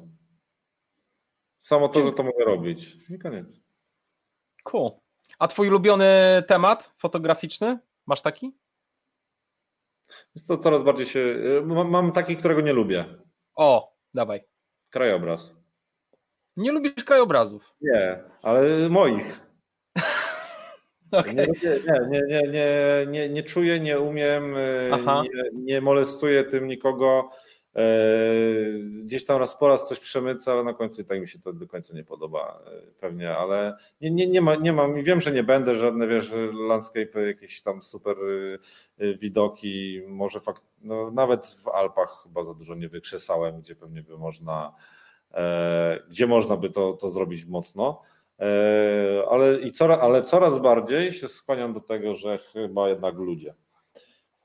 C: Samo to, że to mogę robić. I koniec.
B: Cool. A twój ulubiony temat fotograficzny? Masz taki?
C: Jest to coraz bardziej się. Mam, mam taki, którego nie lubię.
B: O, dawaj.
C: Krajobraz.
B: Nie lubisz krajobrazów?
C: Nie, ale moich. Okay. Nie, nie, nie, nie, nie, nie czuję, nie umiem, y, nie, nie molestuję tym nikogo. E, gdzieś tam raz po raz coś przemycę, ale na końcu i tak mi się to do końca nie podoba e, pewnie, ale nie, nie, nie, ma, nie mam, wiem, że nie będę żadne, wiesz, landscape, jakieś tam super y, widoki, może fakt, no, nawet w Alpach chyba za dużo nie wykrzesałem, gdzie pewnie by można, e, gdzie można by to, to zrobić mocno. E, ale, i coraz, ale coraz bardziej się skłaniam do tego, że chyba jednak ludzie.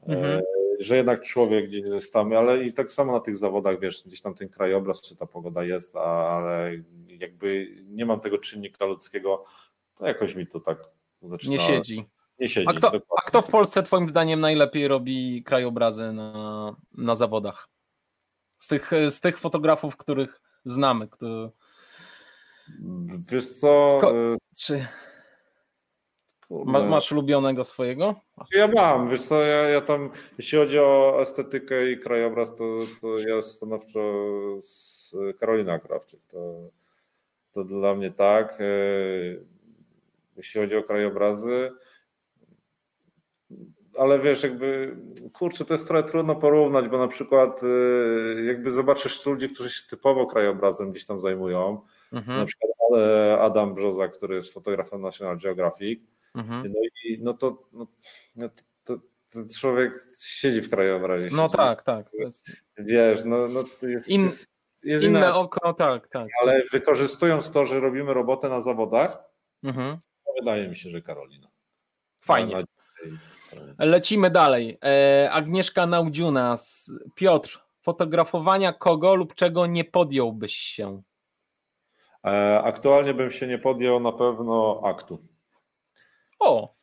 C: E, mhm. Że jednak człowiek gdzieś zostamy, ale i tak samo na tych zawodach, wiesz, gdzieś tam ten krajobraz, czy ta pogoda jest, ale jakby nie mam tego czynnika ludzkiego, to jakoś mi to tak zaczyna...
B: Nie siedzi.
C: Nie siedzi.
B: A kto, a kto w Polsce twoim zdaniem najlepiej robi krajobrazy na, na zawodach? Z tych, z tych fotografów, których znamy, który,
C: Wiesz co? Ko
B: y, czy... Ma, masz ulubionego swojego?
C: Ja mam, wiesz co, ja, ja tam, jeśli chodzi o estetykę i krajobraz, to, to ja stanowczo z Karolina Krawczyk, to, to dla mnie tak. Y, jeśli chodzi o krajobrazy, ale wiesz, jakby, kurczę, to jest trochę trudno porównać, bo na przykład y, jakby zobaczysz ludzi, którzy się typowo krajobrazem gdzieś tam zajmują, mhm. na przykład Adam Brzoza, który jest fotografem National Geographic, mhm. no i no to, no, to, to, to, człowiek siedzi w krajobrazie.
B: No siedzi, tak, tak.
C: Wiesz, no, no to jest,
B: In, jest, jest inne inaczej. oko, tak, tak.
C: Ale wykorzystując to, że robimy robotę na zawodach, mhm. wydaje mi się, że Karolina.
B: Fajnie. Lecimy dalej. E, Agnieszka Naudziuna, Piotr, fotografowania kogo lub czego nie podjąłbyś się?
C: E, aktualnie bym się nie podjął na pewno aktu.
B: O!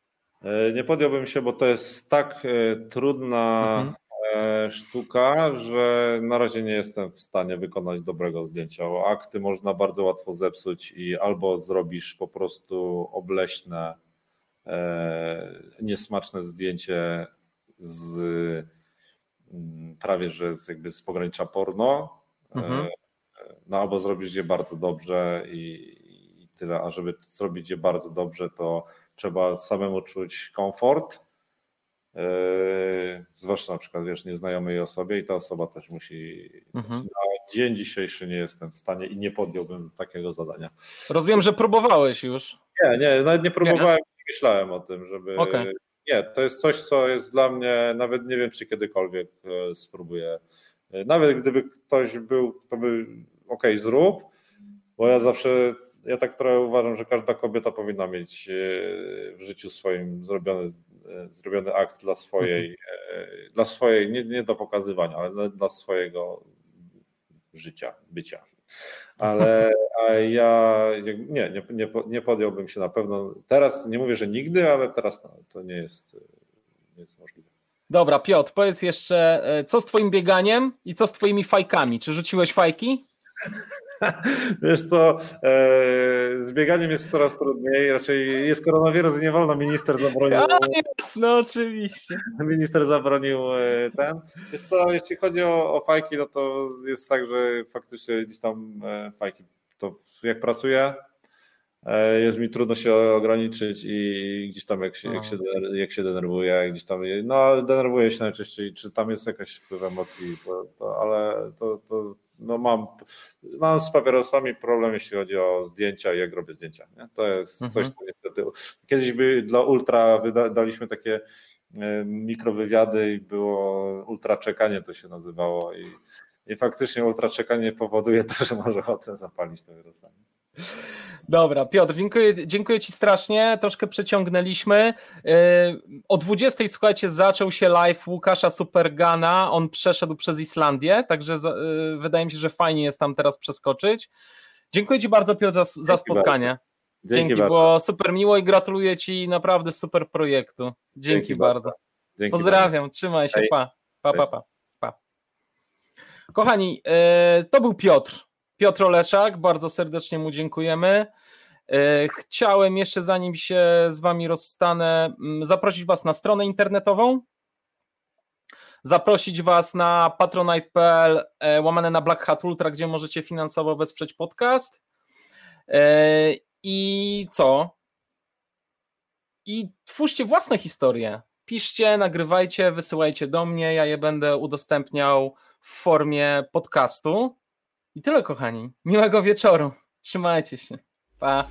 C: E, nie podjąłbym się, bo to jest tak trudna mhm. sztuka, że na razie nie jestem w stanie wykonać dobrego zdjęcia. Akty można bardzo łatwo zepsuć i albo zrobisz po prostu obleśne, niesmaczne zdjęcie z mm, prawie, że z, jakby z pogranicza porno, mhm. no albo zrobisz je bardzo dobrze i, i tyle, a żeby zrobić je bardzo dobrze, to trzeba samemu czuć komfort, Yy, zwłaszcza na przykład, wiesz, nieznajomej osobie i ta osoba też musi. Mhm. Na dzień dzisiejszy nie jestem w stanie i nie podjąłbym takiego zadania.
B: Rozumiem, że próbowałeś już.
C: Nie, nie, nawet nie próbowałem, nie, nie myślałem o tym, żeby. Okay. Nie, to jest coś, co jest dla mnie, nawet nie wiem, czy kiedykolwiek e, spróbuję. E, nawet gdyby ktoś był, to by ok, zrób, bo ja zawsze, ja tak trochę uważam, że każda kobieta powinna mieć e, w życiu swoim zrobiony, zrobiony akt dla swojej, mhm. dla swojej, nie, nie do pokazywania, ale dla swojego życia, bycia. Ale ja nie, nie, nie, nie podjąłbym się na pewno. Teraz nie mówię, że nigdy, ale teraz no, to nie jest, nie jest możliwe.
B: Dobra, Piotr, powiedz jeszcze, e, co z Twoim bieganiem i co z Twoimi fajkami? Czy rzuciłeś fajki?
C: Wiesz co, e, z bieganiem jest coraz trudniej, raczej jest koronawirus i nie wolno, minister zabronił. A,
B: jasno, oczywiście.
C: Minister zabronił e, ten. Jest co, jeśli chodzi o, o fajki, no to jest tak, że faktycznie gdzieś tam e, fajki, to jak pracuję, jest mi trudno się ograniczyć i gdzieś tam jak się, jak się, jak się denerwuję, gdzieś tam, no denerwuję się najczęściej, czy tam jest jakaś wpływ emocji, to, to, ale to, to no mam, mam z papierosami problem, jeśli chodzi o zdjęcia i jak robię zdjęcia. Nie? To jest mhm. coś, co niestety. Kiedyś by dla Ultra wydaliśmy takie e, mikrowywiady i było ultra czekanie to się nazywało i, i faktycznie ultra czekanie powoduje to, że może ochotę zapalić papierosami.
B: Dobra, Piotr, dziękuję, dziękuję Ci strasznie. Troszkę przeciągnęliśmy. Yy, o 20 słuchajcie, zaczął się live Łukasza Supergana. On przeszedł przez Islandię, także yy, wydaje mi się, że fajnie jest tam teraz przeskoczyć. Dziękuję Ci bardzo, Piotr, za, za spotkanie. Dzięki, Dzięki bardzo. było super miło i gratuluję Ci naprawdę super projektu. Dzięki, Dzięki bardzo. bardzo. Dzięki Pozdrawiam, bardzo. trzymaj się, pa. Pa, pa, pa. pa. Kochani, yy, to był Piotr. Piotr Oleszak, bardzo serdecznie mu dziękujemy. E, chciałem jeszcze, zanim się z Wami rozstanę, mm, zaprosić Was na stronę internetową, zaprosić Was na patronite.pl e, łamane na Black Hat Ultra, gdzie możecie finansowo wesprzeć podcast. E, I co? I twórzcie własne historie. Piszcie, nagrywajcie, wysyłajcie do mnie, ja je będę udostępniał w formie podcastu. I tyle, kochani. Miłego wieczoru. Trzymajcie się. Pa.